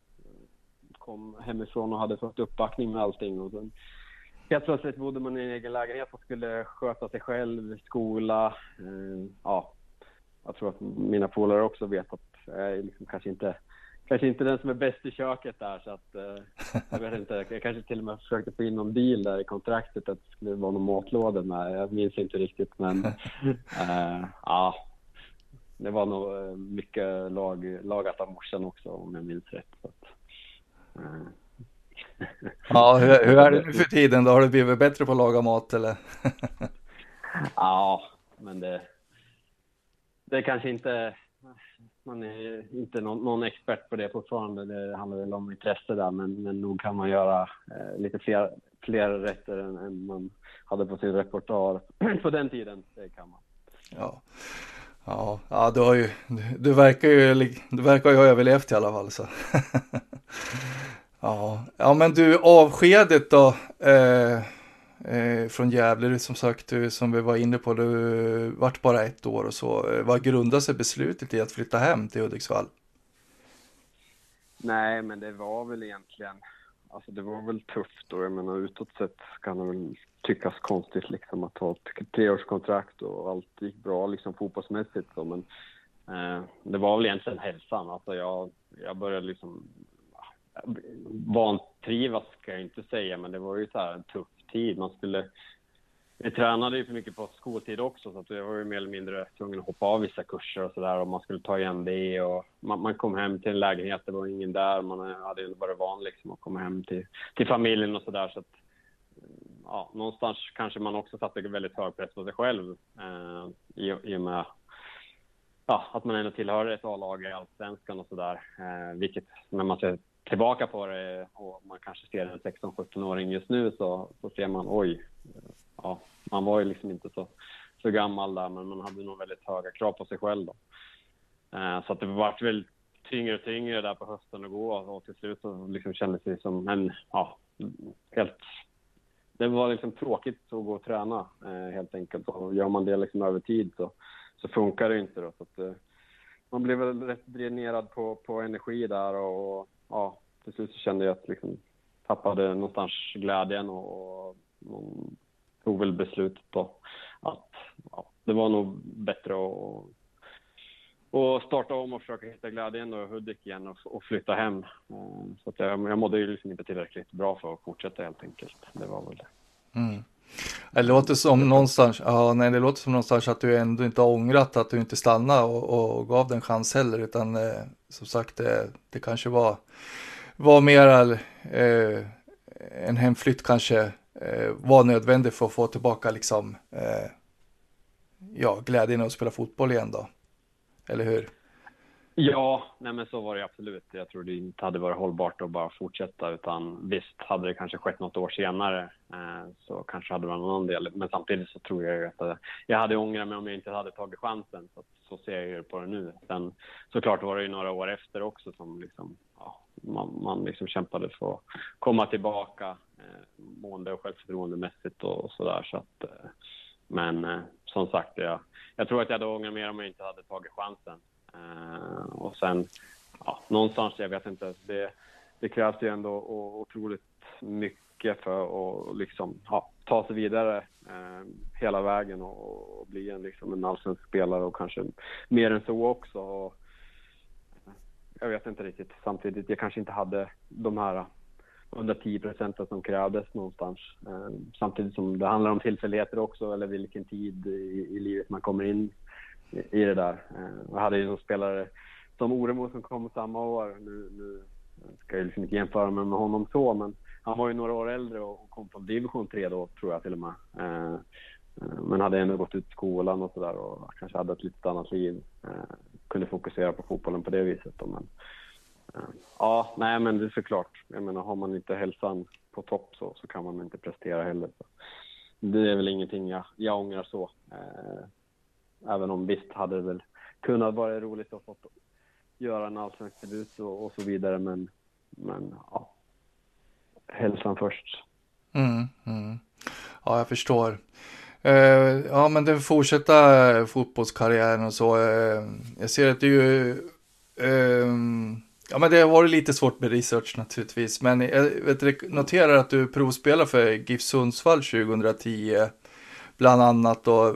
[SPEAKER 6] kom hemifrån och hade fått uppbackning med allting. Och sen, helt plötsligt bodde man i en egen lägenhet och skulle sköta sig själv, skola. Eh, ja, jag tror att mina polare också vet att jag liksom kanske inte kanske inte den som är bäst i köket där så att eh, jag vet inte. Jag kanske till och med försökte få in någon deal där i kontraktet att det skulle vara någon matlåda med. Jag minns inte riktigt men <laughs> eh, ja, det var nog eh, mycket lag, lagat av morsan också om jag minns rätt. Så.
[SPEAKER 7] Ja, hur, hur, är det nu för <laughs> tiden då? Har du blivit bättre på att laga mat eller?
[SPEAKER 6] Ja, men det, det är kanske inte... Man är inte någon, någon expert på det fortfarande. Det handlar väl om intresse där, men, men nog kan man göra eh, lite fler, fler rätter än, än man hade på sin repertoar <clears throat> på den tiden. Det kan man.
[SPEAKER 7] Ja. Ja, ja du, har ju, du, du verkar ju du verkar ju ha överlevt i alla fall. Så. <laughs> ja. ja, men du avskedet då eh, eh, från Gävle, som sagt, du, som vi var inne på, du vart bara ett år och så. Eh, vad grundar sig beslutet i att flytta hem till Hudiksvall?
[SPEAKER 6] Nej, men det var väl egentligen, alltså det var väl tufft då. Jag menar utåt sett kan det väl tyckas konstigt liksom att ha ett treårskontrakt och allt gick bra liksom fotbollsmässigt så, men eh, det var väl egentligen hälsan. Alltså jag, jag började liksom vantrivas ska jag inte säga, men det var ju så här en tuff tid. Man skulle vi tränade ju för mycket på skoltid också, så att jag var ju mer eller mindre tvungen att hoppa av vissa kurser och sådär och man skulle ta igen det och man, man, kom hem till en lägenhet, det var ingen där, man hade ju varit van liksom att komma hem till, till familjen och sådär så att ja, någonstans kanske man också satte väldigt hög press på sig själv eh, i, i och med ja, att man ändå tillhör ett A-lag i Allsvenskan och sådär. Eh, vilket när man ser tillbaka på det och man kanske ser en 16-17-åring just nu så, så ser man oj, ja, man var ju liksom inte så, så gammal där men man hade nog väldigt höga krav på sig själv då. Eh, så att det vart väl tyngre och tyngre där på hösten att gå och till slut så liksom kändes det som en, ja, helt det var liksom tråkigt att gå och träna eh, helt enkelt. Och gör man det liksom över tid så, så funkar det inte. Då. Så att, eh, man blev väl rätt dränerad på, på energi där och, och ja, till slut så kände jag att liksom tappade någonstans glädjen och, och, tog väl beslutet då att ja, det var nog bättre att och starta om och försöka hitta glädjen och Hudik igen och, och, flytta hem. Eh, så att jag, jag mådde ju liksom inte tillräckligt bra för att fortsätta helt enkelt. Det var väl det.
[SPEAKER 7] Mm. Det låter som någonstans, ja, nej, det låter som någonstans att du ändå inte har ångrat att du inte stannade och, och gav den chans heller, utan eh, som sagt, det, det kanske var, var mer eh, en hemflytt kanske eh, var nödvändig för att få tillbaka liksom, eh, ja, glädjen att spela fotboll igen då eller hur?
[SPEAKER 6] Ja, nej men så var det absolut. Jag tror det inte hade varit hållbart att bara fortsätta, utan visst hade det kanske skett något år senare eh, så kanske hade det varit en annan del. Men samtidigt så tror jag ju att eh, jag hade ångrat mig om jag inte hade tagit chansen. Så, så ser jag ju på det nu. Sen såklart var det ju några år efter också som liksom, ja, man, man liksom kämpade för att komma tillbaka eh, mående och självförtroendemässigt och, och sådär. Så att, eh, men eh, som sagt, jag, jag tror att jag hade ångrat mer om jag inte hade tagit chansen. Eh, och sen, ja, någonstans, jag vet inte, det, det krävs ju ändå otroligt mycket för att liksom, ja, ta sig vidare eh, hela vägen och, och, bli en, liksom, en allsvensk spelare och kanske mer än så också. Och, jag vet inte riktigt. Samtidigt, jag kanske inte hade de här 110 procenten som krävdes någonstans. Eh, samtidigt som det handlar om tillfälligheter också, eller vilken tid i, i livet man kommer in i, det där. Eh, Vi jag hade ju några spelare som Oremo som kom samma år. Nu, nu ska jag liksom inte jämföra mig med honom så, men han var ju några år äldre och kom från division 3 då, tror jag till och med. Eh, eh, men hade ändå gått ut skolan och sådär och kanske hade ett lite annat liv. Kunde fokusera på fotbollen på det viset. Då, men Ja, nej men det är såklart. Jag menar, har man inte hälsan på topp så, så kan man inte prestera heller. Så. Det är väl ingenting jag, jag ångrar så. Även om visst hade det väl kunnat vara roligt att få göra en allsvensk debut och, och, så vidare, men, men ja, hälsan först.
[SPEAKER 7] Mm, mm. Ja, jag förstår. Uh, ja, men den fortsätta fotbollskarriären och så. Uh, jag ser att du uh, eh, Ja, men det har varit lite svårt med research naturligtvis, men jag vet, noterar att du provspelar för GIF Sundsvall 2010, bland annat då.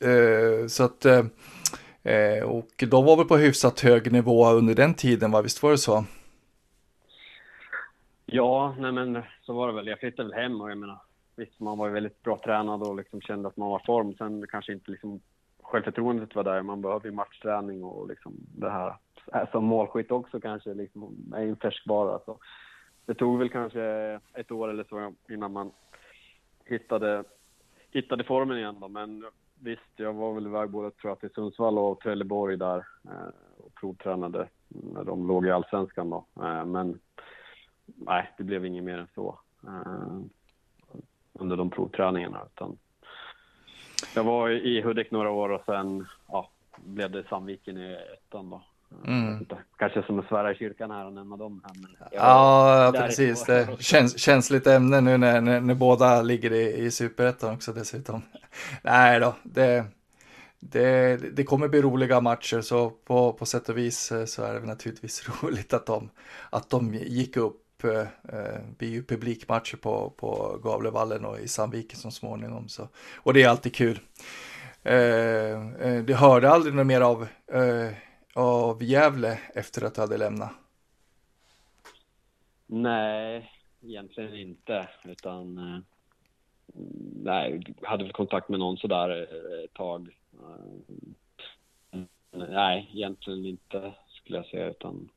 [SPEAKER 7] Eh, så att, eh, eh, och de var väl på hyfsat hög nivå under den tiden, va? Visst var det så?
[SPEAKER 6] Ja, nej men så var det väl. Jag flyttade väl hem och jag menar, visst, man var ju väldigt bra tränad och liksom kände att man var i form. Sen kanske inte liksom självförtroendet var där. Man behöver ju matchträning och liksom det här äh, som målskytt också kanske liksom är en färskvara. Så det tog väl kanske ett år eller så innan man hittade, hittade formen igen då. Men visst, jag var väl iväg både tror jag, till Sundsvall och Trelleborg där eh, och provtränade när de låg i allsvenskan då. Eh, men nej, det blev inget mer än så eh, under de provträningarna. Utan jag var i Hudik några år och sen ja, blev det Sandviken i ettan då. Mm. Kanske som att svära i kyrkan här och nämna dem. Här, men
[SPEAKER 7] ja, precis. Det känns, känsligt ämne nu när, när, när båda ligger i, i superettan också dessutom. <laughs> Nej då, det, det, det kommer bli roliga matcher så på, på sätt och vis eh, så är det naturligtvis <laughs> roligt att de, att de gick upp. Eh, eh, blir ju publikmatcher på, på Gavlevallen och i Sandviken så småningom. Så, och det är alltid kul. Eh, eh, du hörde aldrig något mer av eh, av Gävle efter att du hade lämnat?
[SPEAKER 6] Nej, egentligen inte. Utan eh, nej, hade väl kontakt med någon sådär eh, ett tag. Eh, nej, egentligen inte skulle jag säga. Utan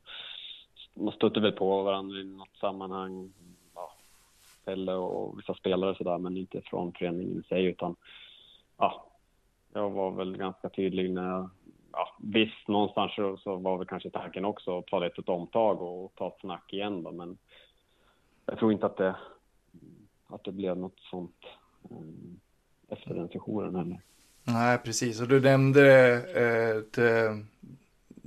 [SPEAKER 6] man stötte väl på varandra i något sammanhang. Ja, Pelle och vissa spelare sådär, men inte från föreningen i sig. Utan ja, jag var väl ganska tydlig när jag ja, visst, någonstans så, var väl kanske tanken också att ta det ett omtag och, ta ett snack igen då, men jag tror inte att det, att det blev något sånt um, efter den sessionen heller.
[SPEAKER 7] Nej, precis. Och du nämnde eh,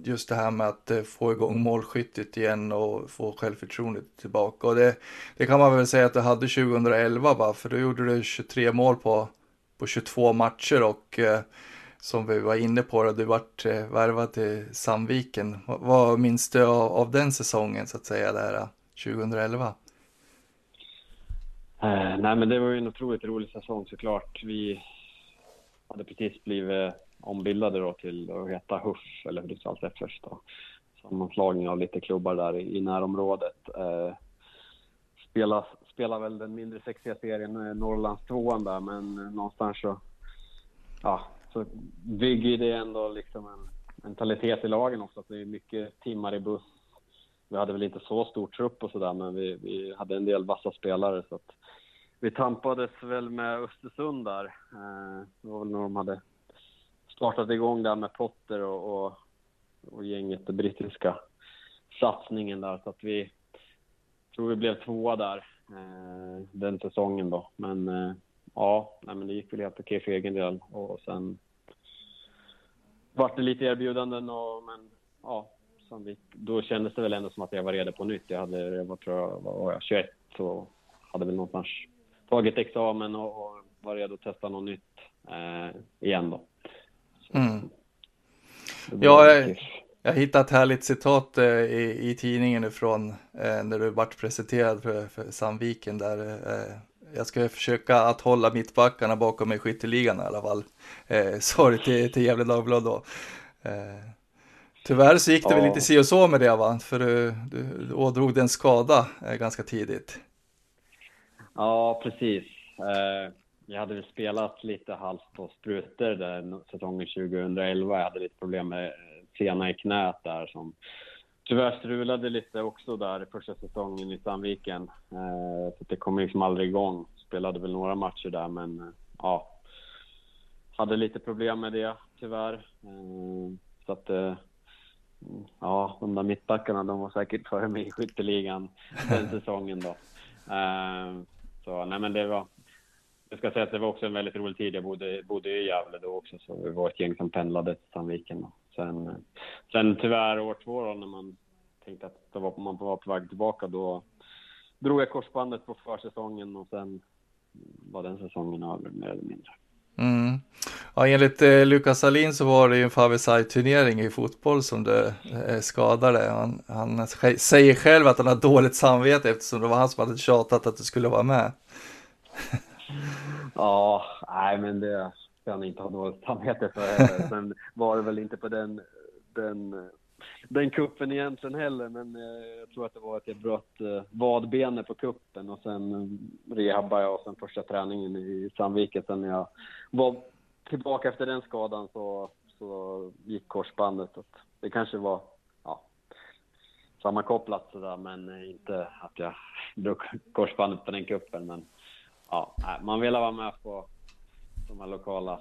[SPEAKER 7] just det här med att eh, få igång målskyttet igen och få självförtroendet tillbaka. Och det, det kan man väl säga att du hade 2011, va? för då gjorde du 23 mål på, på 22 matcher och eh, som vi var inne på, då, du vart eh, värvad till Sandviken. Vad, vad minns du av, av, den säsongen så att säga, där eh, 2011?
[SPEAKER 6] Eh, nej, men det var ju en otroligt rolig säsong såklart. Vi hade precis blivit eh, ombildade då till att heta HUF, eller Hudiksvalls FF då. Sammanslagning av lite klubbar där i, i närområdet. Eh, spelar, spelar väl den mindre sexiga serien eh, Norrlands tvåan där, men någonstans så ja, så bygger det ändå liksom en mentalitet i lagen också. Att det är mycket timmar i buss. Vi hade väl inte så stor trupp och sådär, men vi, vi hade en del vassa spelare. Så att vi tampades väl med Östersund där. Eh, det var väl när de hade startat igång där med Potter och, och, och gänget, den brittiska satsningen där. Så att vi tror vi blev tvåa där eh, den säsongen då. Men eh, ja, nej, men det gick väl helt okej för egen del. Och sen vart det lite erbjudanden och men ja, Sandvik, då kändes det väl ändå som att jag var redo på nytt. Jag hade, jag var, tror jag, var jag 21 och hade väl någonstans tagit examen och, och var redo att testa något nytt eh, igen då.
[SPEAKER 7] Mm. Ja, jag, jag hittade ett härligt citat eh, i, i tidningen ifrån eh, när du vart presenterad för, för Sandviken där eh, jag ska försöka att hålla mittbackarna bakom mig i skytteligan i alla fall. Eh, det till, till Gefle Dagblad då. Eh, tyvärr så gick det ja. väl lite si och så med det va? För du, du, du ådrog dig en skada eh, ganska tidigt.
[SPEAKER 6] Ja, precis. Eh, jag hade väl spelat lite halvt på sprutor där säsongen 2011. Jag hade lite problem med sena i knät där som tyvärr strulade lite också där första säsongen i Sandviken. Eh, så det kom liksom aldrig igång. Spelade väl några matcher där, men eh, ja. Hade lite problem med det, tyvärr. Eh, så att, eh, ja, de där mittbackarna, de var säkert före mig i skytteligan den <laughs> säsongen då. Eh, så nej, men det var, jag ska säga att det var också en väldigt rolig tid. Jag bodde, bodde i Gävle då också, så vi var ett gäng som pendlade till Sandviken. Då. Sen, sen tyvärr år två då, när man tänkte att var, man var på väg tillbaka, då drog jag korsbandet på försäsongen och sen var den säsongen över mer eller mindre.
[SPEAKER 7] Mm. Ja, enligt eh, Lukas Salin så var det ju en Faveside-turnering i fotboll som du eh, skadade. Han, han, säger själv att han har dåligt samvete eftersom det var han som hade tjatat att du skulle vara med.
[SPEAKER 6] ja, nej men det ska han inte ha dåligt samvete för. <laughs> Sen var det väl inte på den, den, den kuppen egentligen heller, men eh, jag tror att det var att jag bröt eh, vadbenet på kuppen och sen rehabbade jag och sen första träningen i Sandviken sen när jag var tillbaka efter den skadan så, så gick korsbandet. Det kanske var sammankopplat sådär, men inte att jag drog korsbandet på den kuppen. Men ja, man vill vara med på de här lokala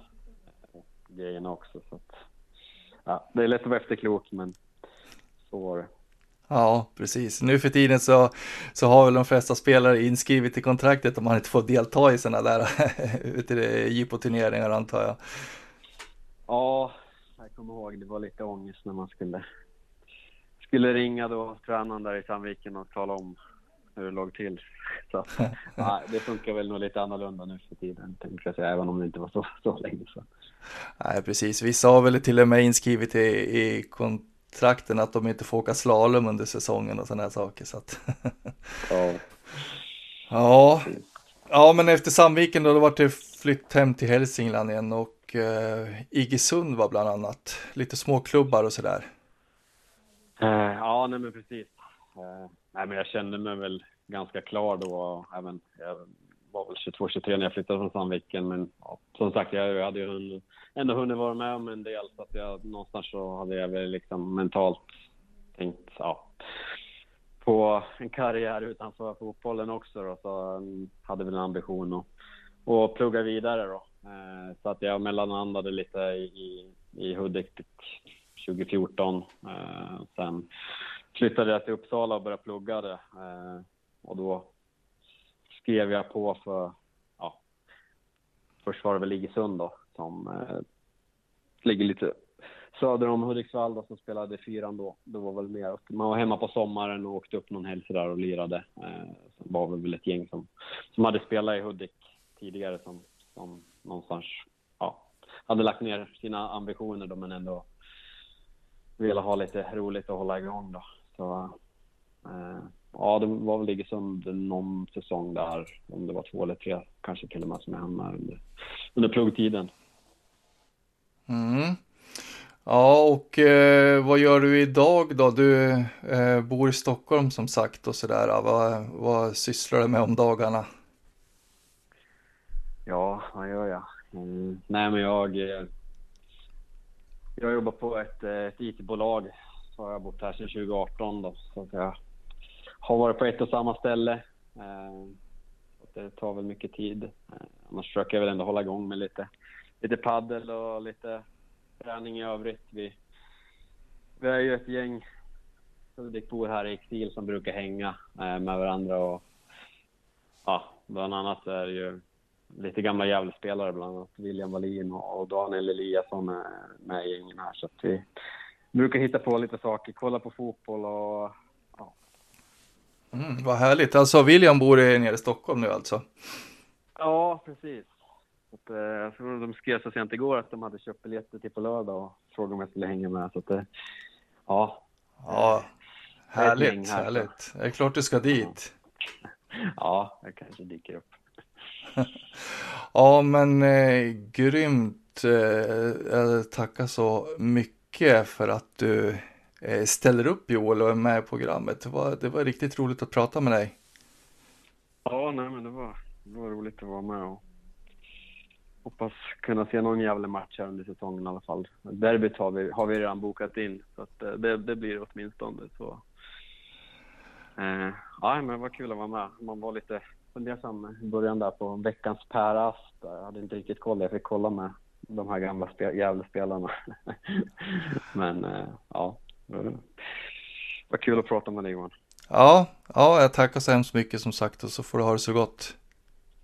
[SPEAKER 6] eh, grejerna också. Så att, ja, det är lätt att vara efterklok, men så var det.
[SPEAKER 7] Ja, precis. Nu för tiden så, så har väl de flesta spelare inskrivet i kontraktet om man inte får delta i sådana där <laughs> jippoturneringar antar jag.
[SPEAKER 6] Ja, jag kommer ihåg det var lite ångest när man skulle, skulle ringa då tränaren där i Sandviken och tala om hur det låg till. <laughs> Så, <laughs> ja, det funkar väl nog lite annorlunda nu för tiden, tänkte jag säga, även om det inte var så, <laughs> så länge sedan.
[SPEAKER 7] Nej, precis. Vissa har väl till och med inskrivet i, i kontrakten att de inte får åka slalom under säsongen och sådana här saker. Så att...
[SPEAKER 6] ja.
[SPEAKER 7] ja. Ja, men efter Sandviken då, då var det flytt hem till Hälsingland igen och eh, Iggesund var bland annat. Lite småklubbar och sådär.
[SPEAKER 6] Eh, ja, nej men precis. Eh, nej, men jag kände mig väl ganska klar då. Även, jag var väl 22-23 när jag flyttade från Sandviken. Men ja, som sagt, jag hade ju hunnit, ändå hunnit vara med om en del. Så att jag, någonstans så hade jag väl liksom mentalt tänkt ja, på en karriär utanför fotbollen också. Då, så hade väl en ambition att, att plugga vidare. Då. Eh, så att jag mellanlandade lite i, i Hudik 2014. Eh, sen flyttade jag till Uppsala och började plugga det. Eh, och då skrev jag på för, ja, först var det väl Iggesund då, som eh, ligger lite söder om Hudiksvall då, som spelade fyran då. Det var väl mer, man var hemma på sommaren och åkte upp någon helg där och lirade. Eh, sen var väl ett gäng som, som hade spelat i Hudik tidigare som, som någonstans, ja, hade lagt ner sina ambitioner då men ändå ville ha lite roligt att hålla igång då. Så, eh, ja, det var väl Iggesund någon säsong där, om det var två eller tre kanske till och med som jag hamnade under, under pluggtiden.
[SPEAKER 7] Mm. Ja, och eh, vad gör du idag då? Du eh, bor i Stockholm som sagt och sådär. Vad, vad sysslar du med om dagarna?
[SPEAKER 6] Ja, vad gör jag? Mm, nej, men jag, eh, jag jobbar på ett, eh, ett IT-bolag. Så har jag bott här sedan 2018 då. Så jag har varit på ett och samma ställe. Eh, det tar väl mycket tid. Eh, annars försöker jag väl ändå hålla igång med lite, lite paddel och lite träning i övrigt. Vi, vi är ju ett gäng Hudikbor här i Exil som brukar hänga eh, med varandra och ja, bland annat är det ju lite gamla Gävlespelare, bland annat William Wallin och Daniel Eliasson är med i gängen här. Så att vi brukar hitta på lite saker, kolla på fotboll och ja.
[SPEAKER 7] Mm, vad härligt. Alltså William bor nere i Stockholm nu alltså?
[SPEAKER 6] Ja, precis. Att, eh, jag tror de skrev så sent igår att de hade köpt biljetter till på lördag och frågade om jag skulle hänga med. Så att, eh, ja.
[SPEAKER 7] Ja, härligt, här, härligt. Så. Det är klart du ska dit. <laughs>
[SPEAKER 6] Ja, jag kanske dyker upp. <laughs>
[SPEAKER 7] ja, men eh, grymt. Eh, jag tackar så mycket för att du eh, ställer upp Joel och är med i programmet. Det var, det var riktigt roligt att prata med dig.
[SPEAKER 6] Ja, nej, men det var, det var roligt att vara med och hoppas kunna se någon jävla match här under säsongen i alla fall. Derbyt har vi, har vi redan bokat in, så att eh, det, det blir åtminstone så. Eh, ja, men det var kul att vara med. Man var lite fundersam i början där på veckans Per Asp. Jag hade inte riktigt koll. Jag fick kolla med de här gamla Gävlespelarna. <laughs> Men eh, ja, det var kul att prata med dig Johan.
[SPEAKER 7] Ja, ja, jag tackar så hemskt mycket som sagt och så får du ha det så gott.